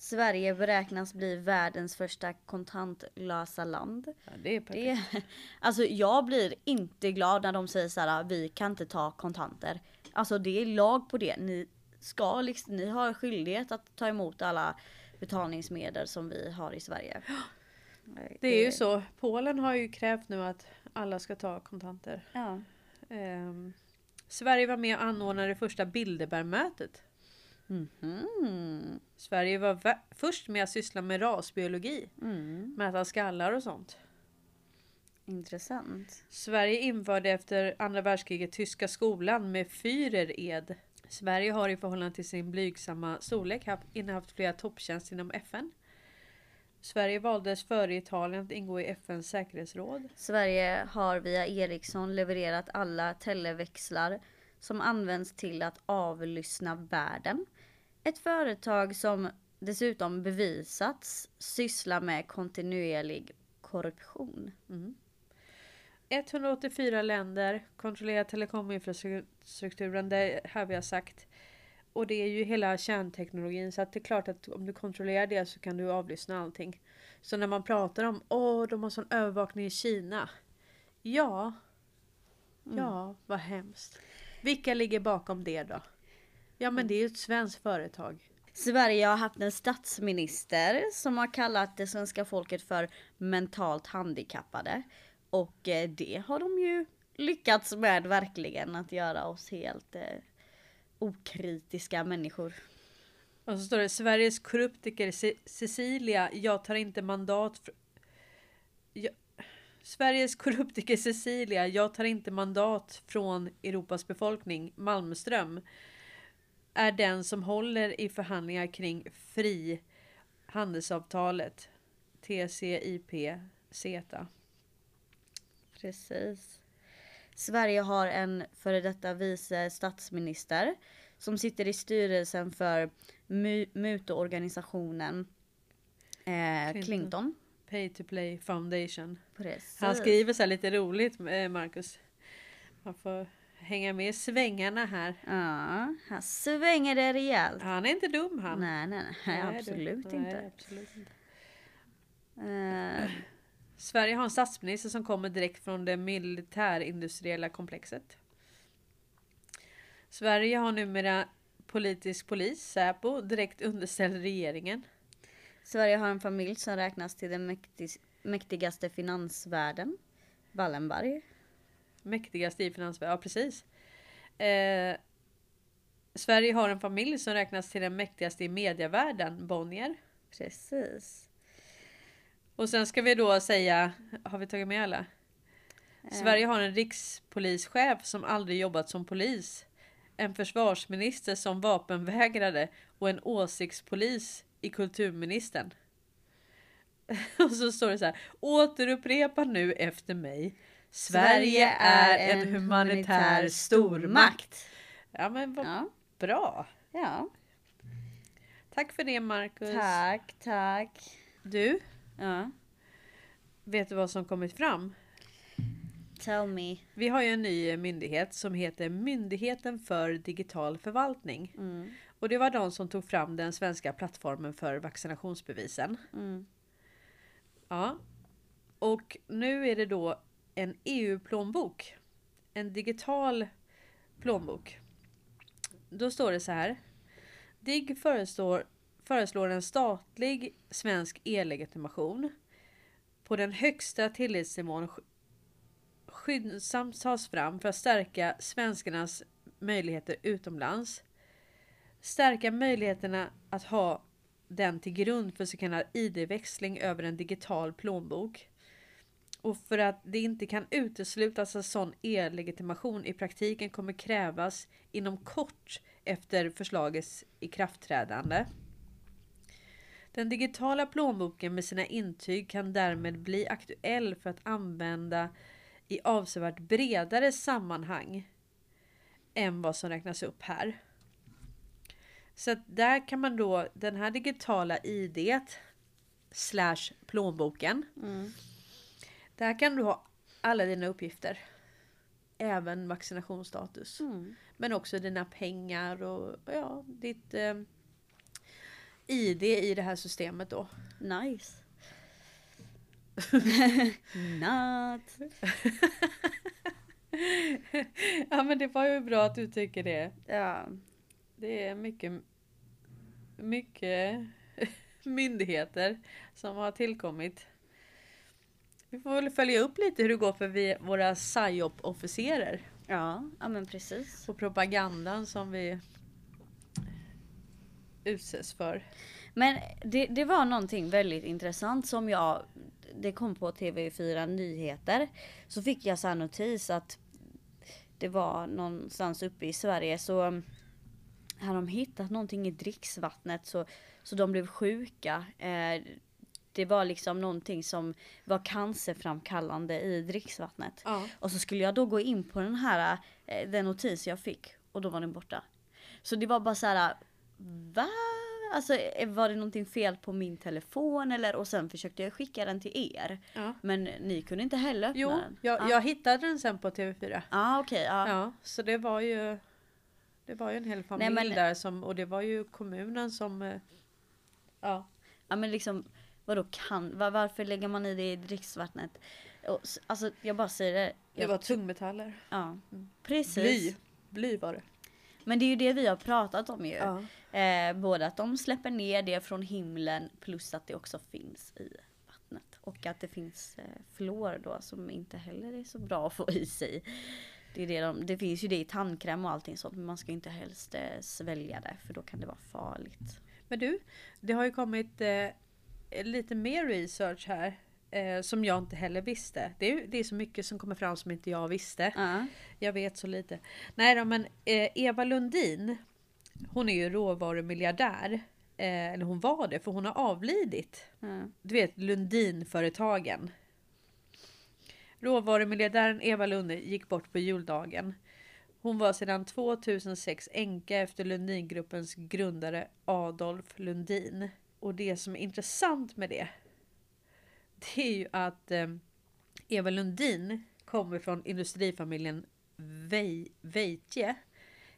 Sverige beräknas bli världens första kontantlösa land. Ja, det är perfekt. Det, alltså jag blir inte glad när de säger så här, vi kan inte ta kontanter. Alltså det är lag på det. Ni ska liksom, ni har skyldighet att ta emot alla betalningsmedel som vi har i Sverige. Det är ju så. Polen har ju krävt nu att alla ska ta kontanter. Ja. Ehm, Sverige var med och anordnade det första Bilderbergmötet. Mhm. Sverige var först med att syssla med rasbiologi. Mm. Mäta skallar och sånt. Intressant. Sverige införde efter andra världskriget tyska skolan med Führered. Sverige har i förhållande till sin blygsamma storlek haft, innehaft flera topptjänster inom FN. Sverige valdes före Italien att ingå i FNs säkerhetsråd. Sverige har via Ericsson levererat alla televäxlar som används till att avlyssna världen. Ett företag som dessutom bevisats syssla med kontinuerlig korruption. 184 länder kontrollerar telekominfrastrukturen, det här vi har sagt. Och det är ju hela kärnteknologin så att det är klart att om du kontrollerar det så kan du avlyssna allting. Så när man pratar om åh, de har sån övervakning i Kina. Ja. Ja, vad hemskt. Vilka ligger bakom det då? Ja men det är ju ett svenskt företag. Sverige har haft en statsminister som har kallat det svenska folket för mentalt handikappade. Och eh, det har de ju lyckats med verkligen att göra oss helt eh, okritiska människor. Och så står det Sveriges korruptiker Ce- Cecilia, jag tar inte mandat fr- jag... Sveriges korruptiker Cecilia, jag tar inte mandat från Europas befolkning, Malmström, är den som håller i förhandlingar kring fri handelsavtalet TCIP CETA. Precis. Sverige har en före detta vice statsminister som sitter i styrelsen för mu- mutorganisationen eh, Clinton. Clinton. Pay to Play Foundation. Precis. Han skriver så här lite roligt, eh, Marcus. Man får hänga med i svängarna här. Ja, här svänger det rejält. Han är inte dum han. Nej, nej, nej, Nej, du. absolut Nej, inte. absolut inte. Eh, Sverige har en statsminister som kommer direkt från det militärindustriella komplexet. Sverige har numera politisk polis, Säpo, direkt underställd regeringen. Sverige har en familj som räknas till den mäktig, mäktigaste finansvärlden. Wallenberg. Mäktigaste i finansvärlden, ja precis. Eh, Sverige har en familj som räknas till den mäktigaste i medievärlden, Bonnier. Precis. Och sen ska vi då säga, har vi tagit med alla? Sverige har en rikspolischef som aldrig jobbat som polis. En försvarsminister som vapenvägrare och en åsiktspolis i kulturministern. Och så står det så här. Återupprepa nu efter mig. Sverige är en humanitär stormakt. Ja men vad Ja, bra. ja. Tack för det Marcus. Tack, tack. Du, Ja. vet du vad som kommit fram? Tell me. Vi har ju en ny myndighet som heter Myndigheten för digital förvaltning. Mm. Och det var de som tog fram den svenska plattformen för vaccinationsbevisen. Mm. Ja. Och nu är det då en EU-plånbok. En digital plånbok. Då står det så här. DIGG föreslår, föreslår en statlig svensk e-legitimation på den högsta tillitsnivån skyndsamt tas fram för att stärka svenskarnas möjligheter utomlands. Stärka möjligheterna att ha den till grund för så kallad ID-växling över en digital plånbok. Och för att det inte kan uteslutas att sån e-legitimation i praktiken kommer krävas inom kort efter förslagets ikraftträdande. Den digitala plånboken med sina intyg kan därmed bli aktuell för att använda i avsevärt bredare sammanhang än vad som räknas upp här. Så att där kan man då, den här digitala ID slash plånboken. Mm. Där kan du ha alla dina uppgifter. Även vaccinationsstatus. Mm. Men också dina pengar och ja, ditt eh, ID i det här systemet då. Nice. Not. ja men det var ju bra att du tycker det. Ja. Det är mycket, mycket myndigheter som har tillkommit. Vi får väl följa upp lite hur det går för vi, våra PSYOP-officerer. Ja, ja men precis. Och propagandan som vi utsätts för. Men det, det var någonting väldigt intressant som jag, det kom på TV4 Nyheter. Så fick jag så här notis att det var någonstans uppe i Sverige så har de hittat någonting i dricksvattnet så, så de blev sjuka. Eh, det var liksom någonting som var cancerframkallande i dricksvattnet. Ja. Och så skulle jag då gå in på den här, eh, den notis jag fick och då var den borta. Så det var bara så här, va? Alltså eh, var det någonting fel på min telefon eller? Och sen försökte jag skicka den till er. Ja. Men ni kunde inte heller öppna Jo, den. jag, ah. jag hittade den sen på TV4. ah, okej. ja. Ja, så det var ju Det var ju en hel familj men- där som och det var ju kommunen som eh, Ja, Ja men liksom, vadå kan, var, varför lägger man i det i dricksvattnet? Och, alltså jag bara säger det. det Jag, var tungmetaller. ja, precis. Bly. Bly var det. Men det är ju det vi har pratat om ju. Ja. Eh, både att de släpper ner det från himlen plus att det också finns i vattnet. Och att det finns eh, fluor då som inte heller är så bra att få i sig. Det, är det, de, det finns ju det i tandkräm och allting sånt men man ska inte helst eh, svälja det för då kan det vara farligt. Men du, det har ju kommit eh, lite mer research här. Eh, som jag inte heller visste. Det är, det är så mycket som kommer fram som inte jag visste. Ja. Jag vet så lite. Nej då, men eh, Eva Lundin. Hon är ju råvarumiljardär. Eh, eller hon var det, för hon har avlidit. Ja. Du vet Lundinföretagen. Råvarumiljardären Eva Lundin gick bort på juldagen. Hon var sedan 2006 änka efter Lundingruppens grundare Adolf Lundin. Och det som är intressant med det. Det är ju att eh, Eva Lundin kommer från industrifamiljen Veitje.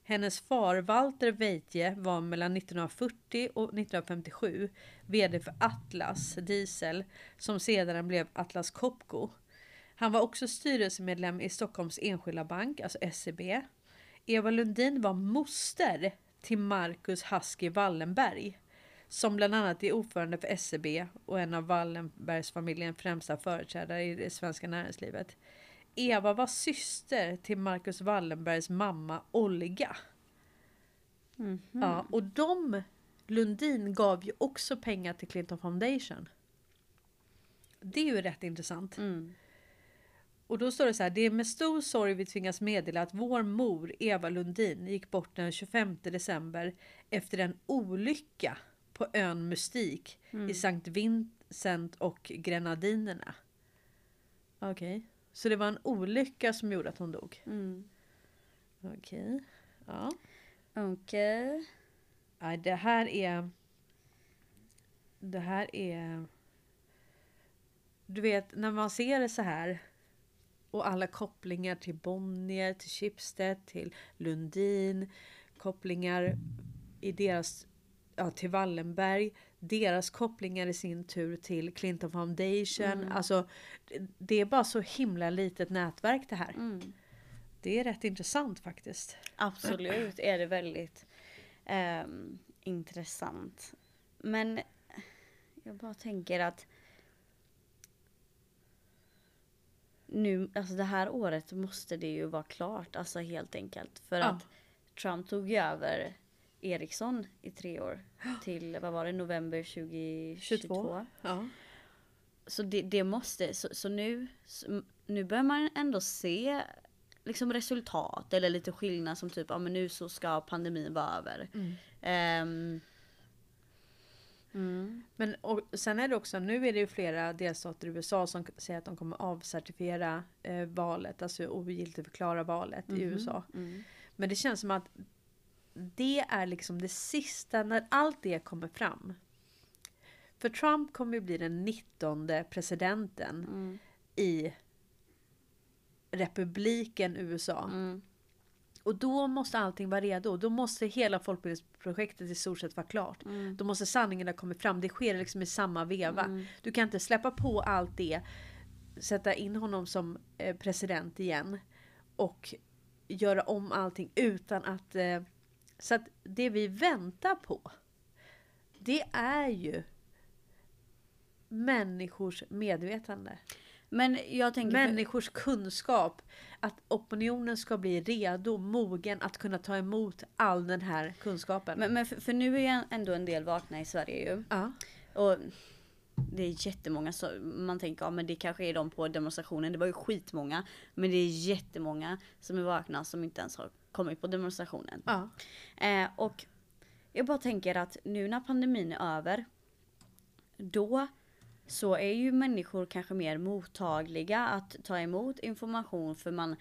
Hennes far Walter Veitje var mellan 1940 och 1957 VD för Atlas Diesel som sedan blev Atlas Copco. Han var också styrelsemedlem i Stockholms Enskilda Bank, alltså SEB. Eva Lundin var moster till Marcus Husky Wallenberg. Som bland annat är ordförande för SEB och en av Wallenbergsfamiljens främsta företrädare i det svenska näringslivet. Eva var syster till Marcus Wallenbergs mamma Olga. Mhm. Ja, och de, Lundin gav ju också pengar till Clinton Foundation. Det är ju rätt intressant. Mm. Och då står det så här. Det är med stor sorg vi tvingas meddela att vår mor Eva Lundin gick bort den 25 december efter en olycka på ön Mystik i Sankt Vincent och Grenadinerna. Okej, så det var en olycka som gjorde att hon dog. Mm. Okej, ja. Okej. Nej, det här är... Det här är... Du vet, när man ser det så här och alla kopplingar till Bonnier, till Schibsted, till Lundin, kopplingar i deras, ja, till Wallenberg, deras kopplingar i sin tur till Clinton Foundation. Alltså, det- är bara så himla litet nätverk det här. Mm. Det är rätt intressant faktiskt. Absolut är det väldigt ehm, intressant. Men jag bara tänker att nu, alltså det här året måste det ju vara klart, alltså helt enkelt. För Ja. att Trump tog över Ericsson i tre år till, vad var det, november 2022. 22. Ja. Så det, det måste, så, så nu, nu börjar man ändå se liksom resultat eller lite skillnad som typ, ja men nu så ska pandemin vara över. Mm. Ehm, mm, Men och sen är det också, nu är det ju flera delstater i USA som säger att de kommer avcertifiera eh, valet, alltså ogiltigförklara valet i USA. mm, Men det känns som att det är liksom det sista, när allt det kommer fram. För Trump kommer ju bli den 19 presidenten mm, i republiken USA. mm, Och då måste allting vara redo. Då måste hela folkbildningsprojektet i stort sett vara klart. mm, Då måste sanningen ha kommit fram. Det sker liksom i samma veva. mm. Du kan inte släppa på allt det, sätta in honom som eh, president igen och göra om allting utan att... Så att det vi väntar på, det är ju människors medvetande. Men jag tänker, Människors kunskap. Att opinionen ska bli redo, mogen att kunna ta emot all den här kunskapen. men, men för, för nu är ju ändå en del vakna i Sverige ju. ja. Och det är jättemånga som man tänker, ja men det kanske är de på demonstrationen. Det var ju skitmånga. Men det är jättemånga som är vakna som inte ens har kommit på demonstrationen. Ja. Eh, och jag bara tänker att nu när pandemin är över. Då så är ju människor kanske mer mottagliga att ta emot information för man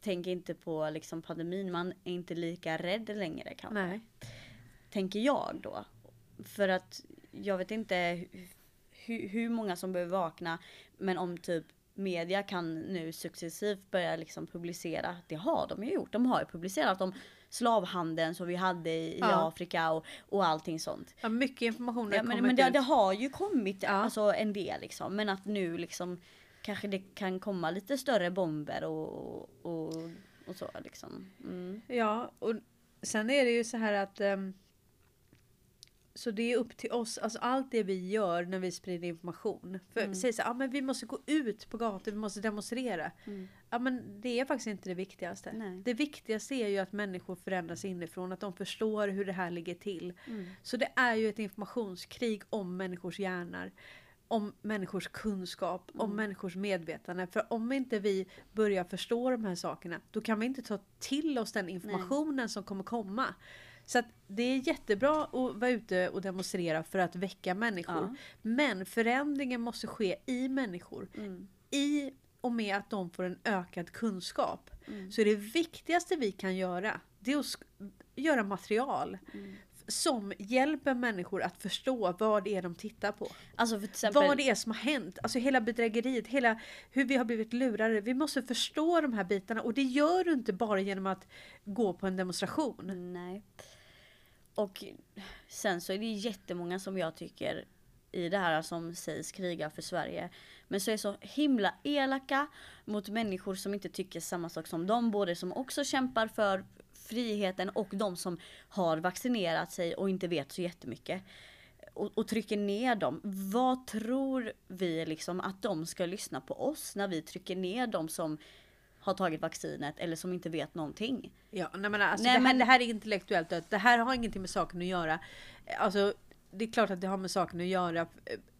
tänker inte på liksom pandemin. Man är inte lika rädd längre kanske. Nej. Tänker jag då. För att jag vet inte hu- hu- hur många som behöver vakna. Men om typ media kan nu successivt börja liksom publicera. Det har de ju gjort. De har ju publicerat om slavhandeln som vi hade i, Ja. Afrika och, och allting sånt. Ja, mycket information har Ja, men kommit men det, ut. det har ju kommit Ja. alltså, en del liksom. Men att nu liksom kanske det kan komma lite större bomber och, och, och så liksom. Mm. Ja, och sen är det ju så här att ehm, så det är upp till oss, alltså allt det vi gör när vi sprider information. För Mm. säger så ah, men vi måste gå ut på gator, vi måste demonstrera. Mm. Ja men det är faktiskt inte det viktigaste. Nej. Det viktigaste är ju att människor förändras inifrån, att de förstår hur det här ligger till. Mm. Så det är ju ett informationskrig om människors hjärnor. Om människors kunskap, om Mm. människors medvetande. För om inte vi börjar förstå de här sakerna, då kan vi inte ta till oss den informationen som kommer komma. Så att det är jättebra att vara ute och demonstrera för att väcka människor. Ja. Men förändringen måste ske i människor. Mm. I och med att de får en ökad kunskap. Mm. Så det viktigaste vi kan göra, det är att göra material Mm. som hjälper människor att förstå vad det är de tittar på. Alltså exempel. Vad det är som har hänt. Alltså hela bedrägeriet, hela hur vi har blivit lurade. Vi måste förstå de här bitarna och det gör du inte bara genom att gå på en demonstration. Nej. Och sen så är det jättemånga som jag tycker i det här som sägs kriga för Sverige. Men så är så himla elaka mot människor som inte tycker samma sak som dem. Både som också kämpar för friheten och de som har vaccinerat sig och inte vet så jättemycket. Och, och trycker ner dem. Vad tror vi liksom att de ska lyssna på oss när vi trycker ner dem som har tagit vaccinet eller som inte vet någonting? Ja, nej, men alltså, Nej, det, här, men- det här är intellektuellt dött. Det här har ingenting med saken att göra. Alltså, det är klart att det har med saken att göra.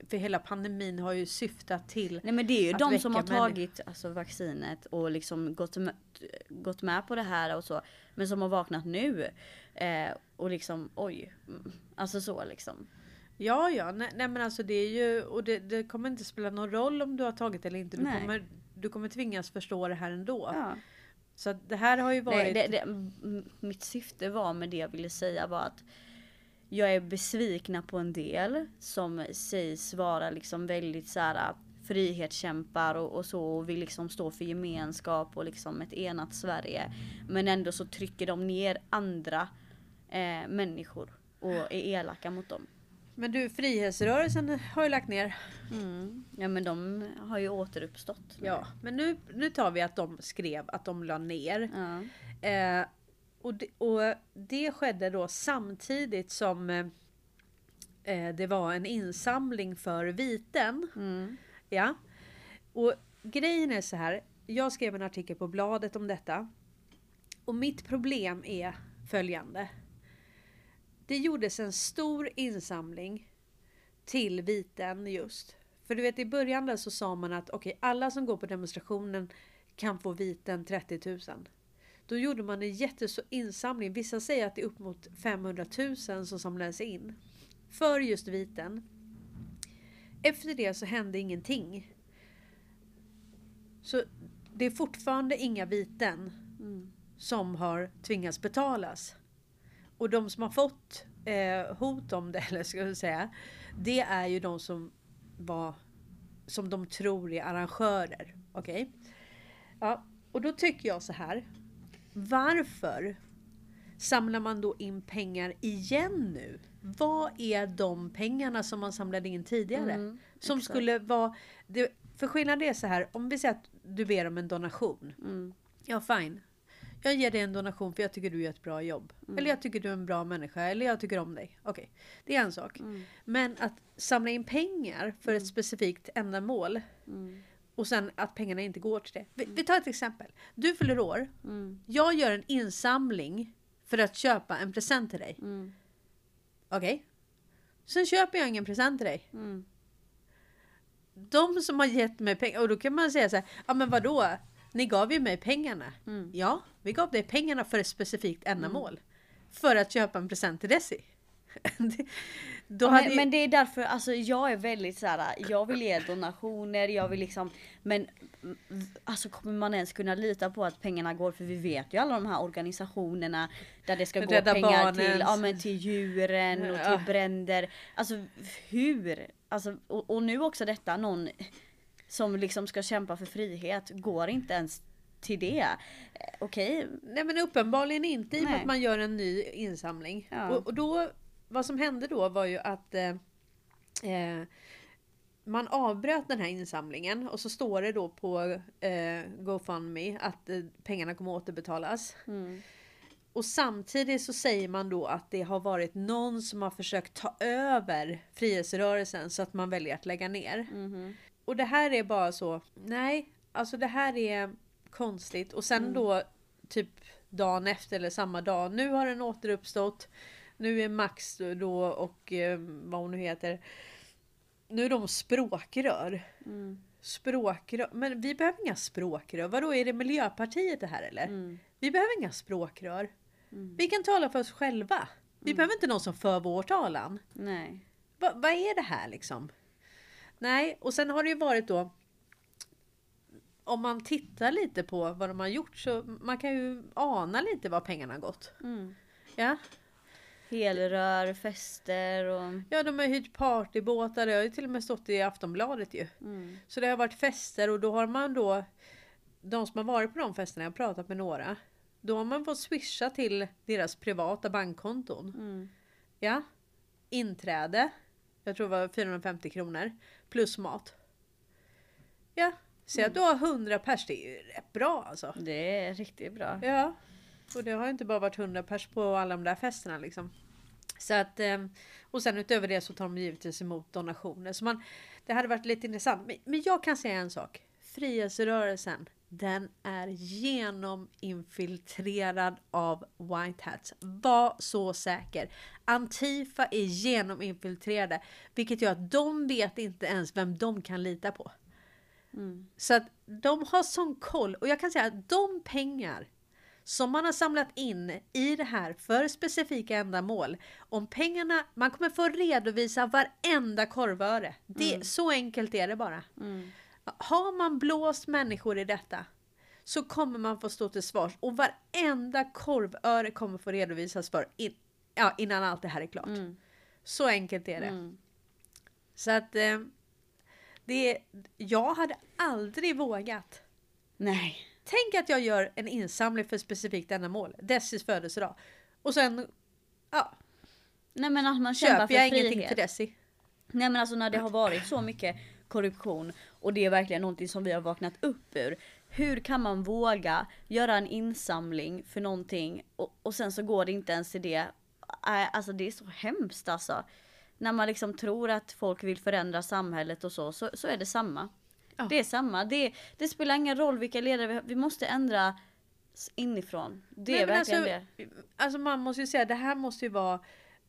För hela pandemin har ju syftat till Nej men det är ju de som har tagit alltså, vaccinet och liksom gått med, gått med på det här och så. Men som har vaknat nu. Eh, och liksom oj. Mm, Alltså så liksom. Ja, ja, nej, nej men alltså det är ju, och det, det kommer inte spela någon roll om du har tagit eller inte. Du, Nej. kommer, du kommer tvingas förstå det här ändå. Ja. Så det här har ju varit... Nej, det, det, mitt syfte var med det jag ville säga var att jag är besvikna på en del som sägs vara liksom väldigt så här frihetskämpar och, och så och vill liksom stå för gemenskap och liksom ett enat Sverige. Men ändå så trycker de ner andra eh, människor och är elaka mot dem. Men du, Frihetsrörelsen har ju lagt ner. Ja men de har ju återuppstått. Ja, men nu, nu tar vi att de skrev att de la ner. Ja. Eh, och, det, och det skedde då samtidigt som eh, det var en insamling för viten. Mm. Ja. Och grejen är så här. Jag skrev en artikel på bladet om detta. Och mitt problem är följande. Det gjordes en stor insamling till viten just. För du vet i början där så sa man att okej alla som går på demonstrationen kan få viten 30 000. Då gjorde man en jättestor insamling. Vissa säger att det är upp mot 500 000 som samlades in. För just viten. Efter det så hände ingenting. Så det är fortfarande inga viten Mm. som har tvingats betalas. Och de som har fått eh, hot om det, eller ska jag säga, det är ju de som var som de tror är arrangörer. Okej? Ja, och då tycker jag så här. Varför samlar man då in pengar igen nu? Vad är de pengarna som man samlade in tidigare? Mm, som exakt. skulle vara... Det, för skillnad är så här, om vi säger att du ber om en donation. Mm. Ja, fine. Jag ger dig en donation för jag tycker du gör ett bra jobb. Mm. Eller jag tycker du är en bra människa. Eller jag tycker om dig. Okej, det är en sak. Mm. Men att samla in pengar för ett specifikt ändamål Mm. och sen att pengarna inte går till det. Vi, vi tar ett exempel. Du fyller år. Mm. Jag gör en insamling för att köpa en present till dig. Mm. Okej? Sen köper jag ingen present till dig. Mm. De som har gett mig pengar, och då kan man säga så här, ja men vadå? Ni gav ju mig pengarna. Mm. Ja, vi gav dig pengarna för ett specifikt ändamål. För att köpa en present till Desi. Ja, men, ju- men det är därför, alltså jag är väldigt så här. jag vill ge donationer, jag vill liksom, men mm, alltså kommer man ens kunna lita på att pengarna går, för vi vet ju alla de här organisationerna där det ska gå Rädda pengar Barnen. till, ja, men till djuren och till bränder. Alltså hur? Alltså, och, och nu också detta, någon som liksom ska kämpa för frihet, går inte ens till det. Eh, Okej, Nej men uppenbarligen inte i och med att man gör en ny insamling. Ja. Och, och då, vad som hände då var ju att eh, eh, man avbröt den här insamlingen och så står det då på eh, GoFundMe att eh, pengarna kommer återbetalas. Mm. Och samtidigt så säger man då att det har varit någon som har försökt ta över frihetsrörelsen så att man väljer att lägga ner. Mhm. Och det här är bara så, nej, alltså det här är konstigt. Och sen då typ dagen efter eller samma dag, nu har den återuppstått. Nu är Max då och eh, vad hon nu heter. Nu är de språkrör. Mm. Språkrör. Men vi behöver inga språkrör. Vadå, är det Miljöpartiet det här eller? Mm. Vi behöver inga språkrör. Mm. Vi kan tala för oss själva. Vi behöver inte någon som för vår talan. Nej. Va, vad är det här liksom? Nej, och sen har det ju varit då om man tittar lite på vad de har gjort så man kan ju ana lite var pengarna har gått. Mm. Ja, Helrör, fester och... ja de har hyrt partybåtar, det har ju till och med stått i Aftonbladet ju. Mm. Så det har varit fester och då har man då de som har varit på de festerna, jag har pratat med några. Då har man fått swisha till deras privata bankkonton. Mm. Ja. Inträde. Jag tror det var 450 kronor. Plus mat. Ja. Säg att du har 100 pers. Det är ju rätt bra alltså. Det är riktigt bra. Ja. Och det har inte bara varit 100 pers på alla de där festerna liksom. Så att, ehm, och sen utöver det så tar de givetvis emot donationer. Så man, det hade varit lite intressant. Men, men jag kan säga en sak. Frihetsrörelsen, den är genominfiltrerad av white hats. Var så säker. Antifa är genominfiltrerade. Vilket gör att de vet inte ens vem de kan lita på. Mm. Så att de har sån koll. Och jag kan säga att de pengar som man har samlat in i det här för specifika ändamål. Om pengarna, man kommer få redovisa varenda korvöre. Det, Så enkelt är det bara. Mm. Har man blåst människor i detta så kommer man få stå till svars och varenda korvöre kommer få redovisas för in, ja, innan allt det här är klart. Mm. Så enkelt är det. Mm. Så att eh, det, jag hade aldrig vågat. Nej. Tänk att jag gör en insamling för ett specifikt ändamål. Dessis födelsedag. Och sen ja, Nej men att man kämpar köper för jag frihet. ingenting till Desi. Nej men alltså när det har varit så mycket korruption och det är verkligen någonting som vi har vaknat upp ur. Hur kan man våga göra en insamling för någonting och, och sen så går det inte ens till det. Alltså det är så hemskt alltså. när man liksom tror att folk vill förändra samhället och så, så, så är det samma. Ja. Det är samma. Det, det spelar ingen roll vilka ledare vi har. Vi måste ändra inifrån. Det är Nej, men verkligen alltså, det. Alltså man måste ju säga det här måste ju vara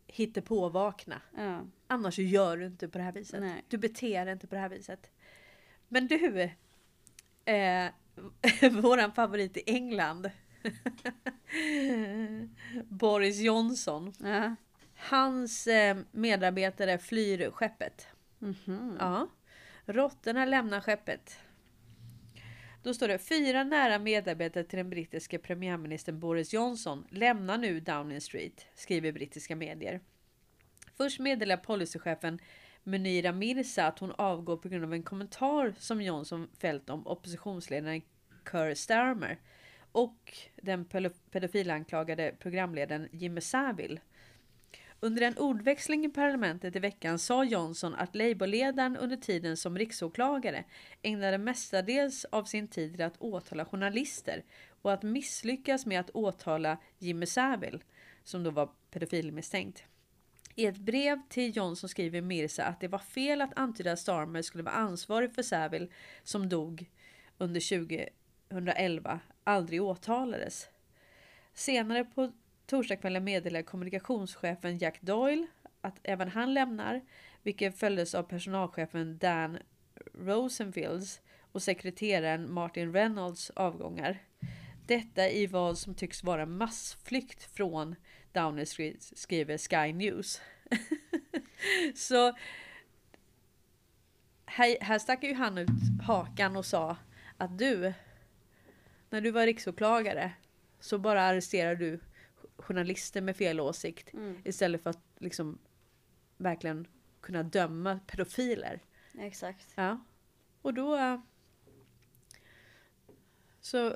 hittepåvakna. Ja. Annars gör du inte på det här viset. Nej. Du beter dig inte på det här viset. Men du, eh, våran favorit i England. Boris Johnson. Ja. Hans eh, medarbetare flyr skeppet. Mhm. Ja. Råttorna lämnar skeppet. Då står det fyra nära medarbetare till den brittiske premiärministern Boris Johnson lämnar nu Downing Street, skriver brittiska medier. Först meddelar policychefen Munira Mirza att hon avgår på grund av en kommentar som Johnson fällt om oppositionsledaren Keir Starmer och den pedofilanklagade programledaren Jimmy Savile. Under en ordväxling i parlamentet i veckan sa Johnson att Labourledaren under tiden som riksåklagare ägnade mestadels av sin tid till att åtala journalister och att misslyckas med att åtala Jimmy Savile, som då var pedofilmisstänkt. I ett brev till Johnson skriver Mirza att det var fel att antyda att Starmer skulle vara ansvarig för Savile som dog under 2011 aldrig åtalades. Senare på torsdagskvällen meddelade kommunikationschefen Jack Doyle att även han lämnar, vilket följdes av personalchefen Dan Rosenfields och sekreteraren Martin Reynolds avgångar. Detta i vad som tycks vara massflykt från Downing Street, skriver Sky News. Så här, här stack ju han ut hakan och sa att du, när du var riksåklagare så bara arresterar du journalister med fel åsikt Mm. istället för att liksom verkligen kunna döma pedofiler. Exakt. Ja. Och då... eh, Så...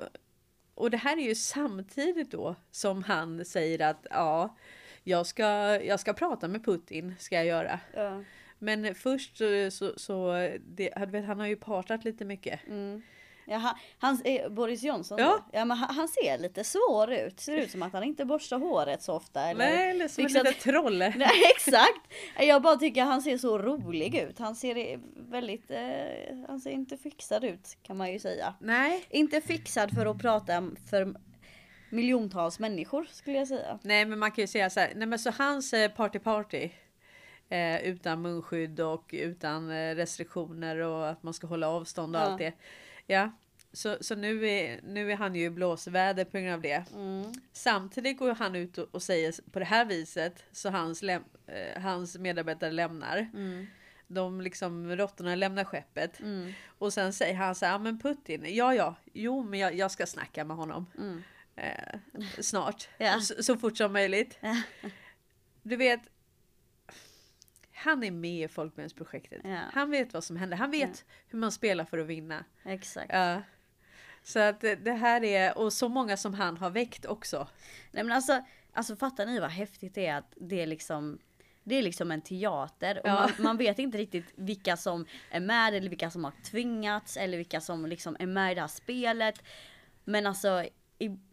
Och det här är ju samtidigt då som han säger att ja, jag ska, jag ska prata med Putin, ska jag göra. Ja. Men först så, så, det, vet, han har ju partat lite mycket. Mm. Ja, han, eh, Boris Johnson Ja. då? ja men han, ser lite svår ut. Ser ut som att han inte borstar håret så ofta. Eller? Nej, eller som ett fixat- litet troll. Nej exakt! Jag bara tycker han ser så rolig ut. Han ser eh, väldigt, eh, han ser inte fixad ut kan man ju säga. Nej. Inte fixad för att prata för miljontals människor skulle jag säga. Nej men man kan ju säga så här, nej men så hans eh, party party eh, utan munskydd och utan restriktioner och att man ska hålla avstånd och Ja. allt det. Ja, så, så nu, är, nu är han ju i blåsväder på grund av det. Mm. Samtidigt går han ut och, och säger på det här viset så hans, läm, eh, hans medarbetare lämnar. Mm. De liksom, råttorna lämnar skeppet. Mm. Och sen säger han så här, ja men Putin, ja ja, jo men jag, jag ska snacka med honom. Mm. Eh, snart. Ja. Så, så fort som möjligt. Du vet. Han är med i Folkbildningsprojektet. Ja. Han vet vad som händer. Han vet hur man spelar för att vinna. Exakt. Ja. Så att det, här är, och så många som han har väckt också. Nej men alltså, alltså fattar ni vad häftigt det är att det är liksom det är liksom en teater och Ja. man, man vet inte riktigt vilka som är med eller vilka som har tvingats eller vilka som liksom är med i det här spelet. Men alltså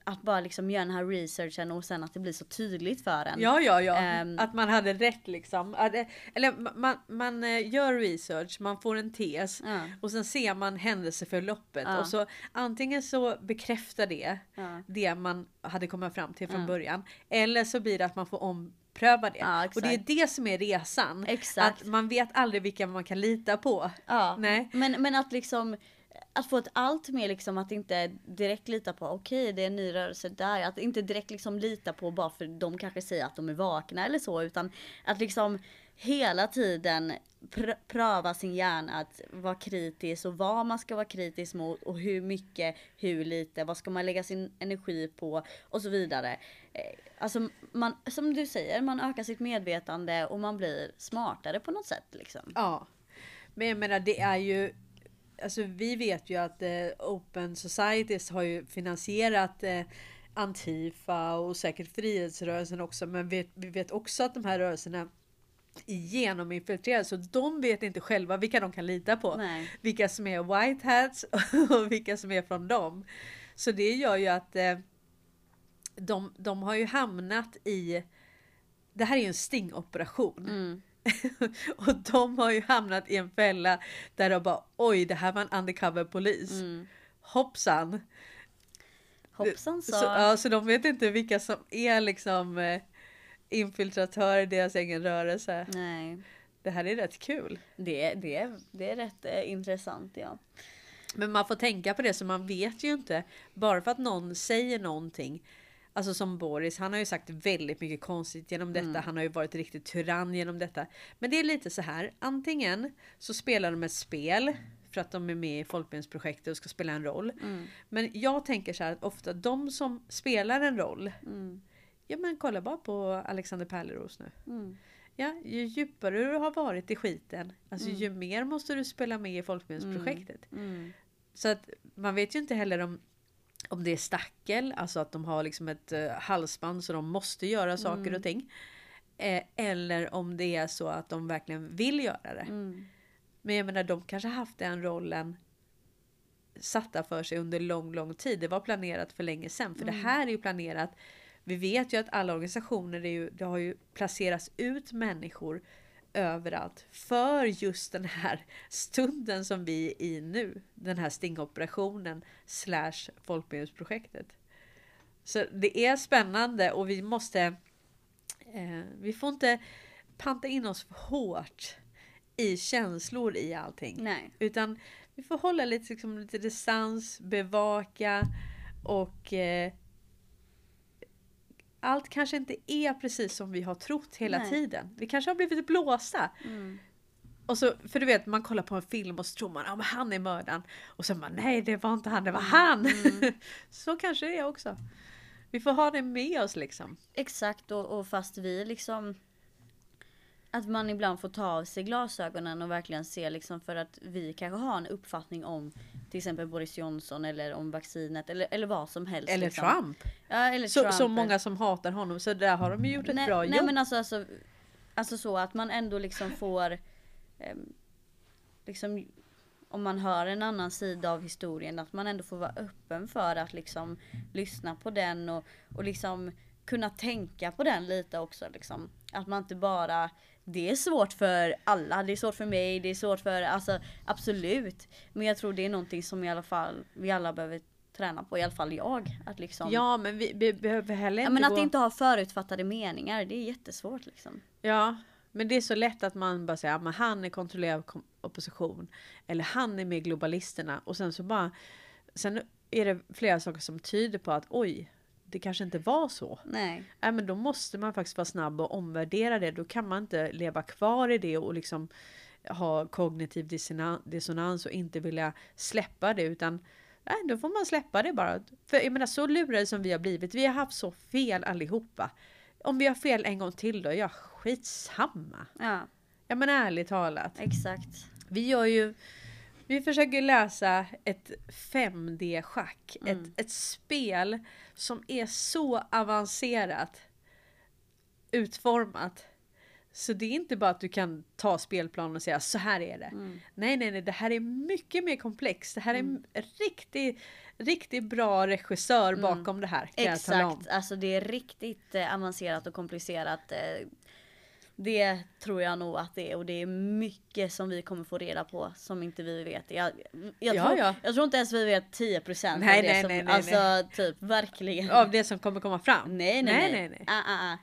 att bara liksom göra den här researchen och sen att det blir så tydligt för en. Ja, ja, ja. Ehm. att man hade rätt liksom. Att, eller ma- man, man eh, gör research, man får en tes. Ja. Och sen ser man händelseförloppet. Ja. Och så antingen så bekräftar det Ja. det man hade kommit fram till från Ja. början. Eller så blir det att man får ompröva det. Ja, och det är det som är resan. Exakt. Att man vet aldrig vilka man kan lita på. Ja, Nej. Men, men att liksom att få ett allt mer liksom att inte direkt lita på okej det är en ny rörelse där. Att inte direkt liksom lita på bara för de kanske säger att de är vakna eller så utan att liksom hela tiden pr- pröva sin hjärna att vara kritisk och vad man ska vara kritisk mot och hur mycket, hur lite, vad ska man lägga sin energi på och så vidare. Eh, alltså man, som du säger, man ökar sitt medvetande och man blir smartare på något sätt liksom. Ja. Men jag menar det är ju Alltså vi vet ju att eh, Open Societies har ju finansierat eh, Antifa och säkert frihetsrörelsen också. Men vi, vi vet också att de här rörelserna genominfiltrerade så de vet inte själva vilka de kan lita på. Nej. Vilka som är white hats och vilka som är från dem. Så det gör ju att eh, de, de har ju hamnat i det här är ju en stingoperation. Mm. och de har ju hamnat i en fälla där de bara oj det här var en undercover polis. Mm. Hoppsan! Hoppsan så. Så, ja, så de vet inte vilka som är liksom eh, infiltratörer i deras egen rörelse. Nej. Det här är rätt kul. Det, det, det är rätt eh, intressant ja. Men man får tänka på det så man vet ju inte. Bara för att någon säger någonting. Alltså som Boris, han har ju sagt väldigt mycket konstigt genom detta. Han har ju varit riktigt tyrann genom detta. Men det är lite så här. Antingen så spelar de ett spel för att de är med i Folkbildningsprojektet och ska spela en roll. Men jag tänker så här att ofta de som spelar en roll. Ja men kolla bara på Alexander Pärleros nu. Mm. Ja, ju djupare du har varit i skiten, alltså ju mer måste du spela med i Folkbildningsprojektet. Mm. Så att man vet ju inte heller om, om det är stackel, alltså att de har liksom ett uh, halsband så de måste göra saker och ting. Eh, eller om det är så att de verkligen vill göra det. Mm. Men jag menar de kanske haft den rollen satta för sig under lång, lång tid. Det var planerat för länge sedan. För det här är ju planerat. Vi vet ju att alla organisationer är ju, det har ju placerats ut människor överallt för just den här stunden som vi är i nu. Den här stingoperationen slash folkbildningsprojektet. Så det är spännande och vi måste eh, vi får inte panta in oss för hårt i känslor i allting. Nej. Utan vi får hålla lite, liksom, lite distans, bevaka och eh, allt kanske inte är precis som vi har trott hela Nej. tiden. Vi kanske har blivit blåsta. Mm. Och så, för du vet, man kollar på en film och så tror man att ah, han är mördaren. Och så man nej det var inte han, det var Mm. han. så kanske det är också. Vi får ha det med oss liksom. Exakt och, och fast vi liksom att man ibland får ta av sig glasögonen och verkligen se liksom för att vi kanske har en uppfattning om till exempel Boris Johnson eller om vaccinet eller, eller vad som helst. Eller liksom. Trump. Ja, eller Så, Trump. så många som hatar honom. Så där har de gjort ett nej, bra nej jobb. men alltså, alltså, alltså så att man ändå liksom får ehm, liksom om man hör en annan sida av historien att man ändå får vara öppen för att liksom lyssna på den och, och liksom kunna tänka på den lite också liksom. Att man inte bara det är svårt för alla, det är svårt för mig, det är svårt för, alltså absolut. Men jag tror det är någonting som i alla fall vi alla behöver träna på, i alla fall jag. Att liksom, Ja men vi, vi behöver heller inte men gå... att inte ha förutfattade meningar, det är jättesvårt liksom. Ja, men det är så lätt att man bara säger att han är kontrollerad opposition. Eller han är med globalisterna. Och sen så bara... Sen är det flera saker som tyder på att oj, det kanske inte var så. Nej. Nej, men då måste man faktiskt vara snabb och omvärdera det. Då kan man inte leva kvar i det och liksom ha kognitiv dissona- dissonans och inte vilja släppa det utan nej, då får man släppa det bara. För jag menar så lurade som vi har blivit. Vi har haft så fel allihopa. Om vi har fel en gång till då, ja skitsamma. Ja, Ja men ärligt talat. exakt. Vi gör ju vi försöker läsa ett 5D-schack. Mm. Ett, ett spel som är så avancerat utformat. Så det är inte bara att du kan ta spelplanen och säga så här är det. Mm. Nej, nej, nej, det här är mycket mer komplext. Det här är en riktigt, riktigt bra regissör bakom det här. Mm. Exakt, alltså det är riktigt eh, avancerat och komplicerat. Eh, det tror jag nog att det är och det är mycket som vi kommer få reda på som inte vi vet. Jag, jag, Ja, tror, ja. jag tror inte ens vi vet 10% av Nej, det nej, som, nej, nej, alltså typ verkligen. Av det som kommer komma fram. Nej nej nej. nej, nej. Ah, ah, ah.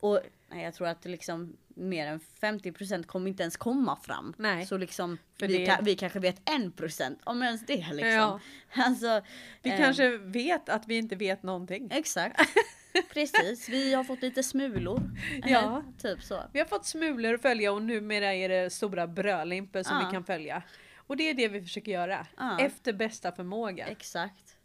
Och nej, jag tror att liksom mer än 50% kommer inte ens komma fram. Nej. Så liksom För vi, det- ka- vi kanske vet 1% om ens det liksom. Ja. Alltså, Vi eh, kanske vet att vi inte vet någonting. Exakt. Precis, vi har fått lite smulor. Ja. Typ så. Vi har fått smulor att följa och numera är det stora brödlimpor som Ja. vi kan följa. Och det är det vi försöker göra. Ja. Efter bästa förmåga. Exakt.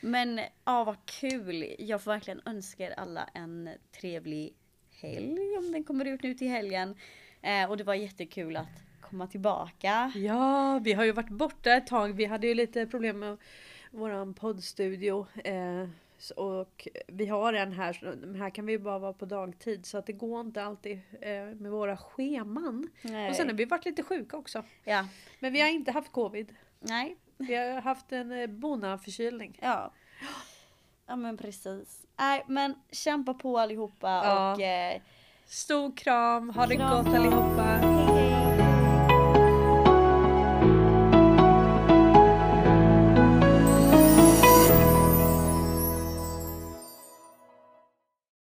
Men ja, vad kul. Jag får verkligen önska er alla en trevlig helg om den kommer ut nu till helgen. Eh, och det var jättekul att komma tillbaka. Ja, vi har ju varit borta ett tag. Vi hade ju lite problem med våran poddstudio. Eh, och vi har en här, men här kan vi ju bara vara på dagtid så att det går inte alltid eh, med våra scheman. Nej. Och sen har vi varit lite sjuka också. Ja, Men vi har inte haft covid. nej. Vi har haft en eh, bonaförkylning. Ja. Ja men precis. Nej men kämpa på allihopa Ja. och eh, Stor kram, ha det Kram, gott allihopa.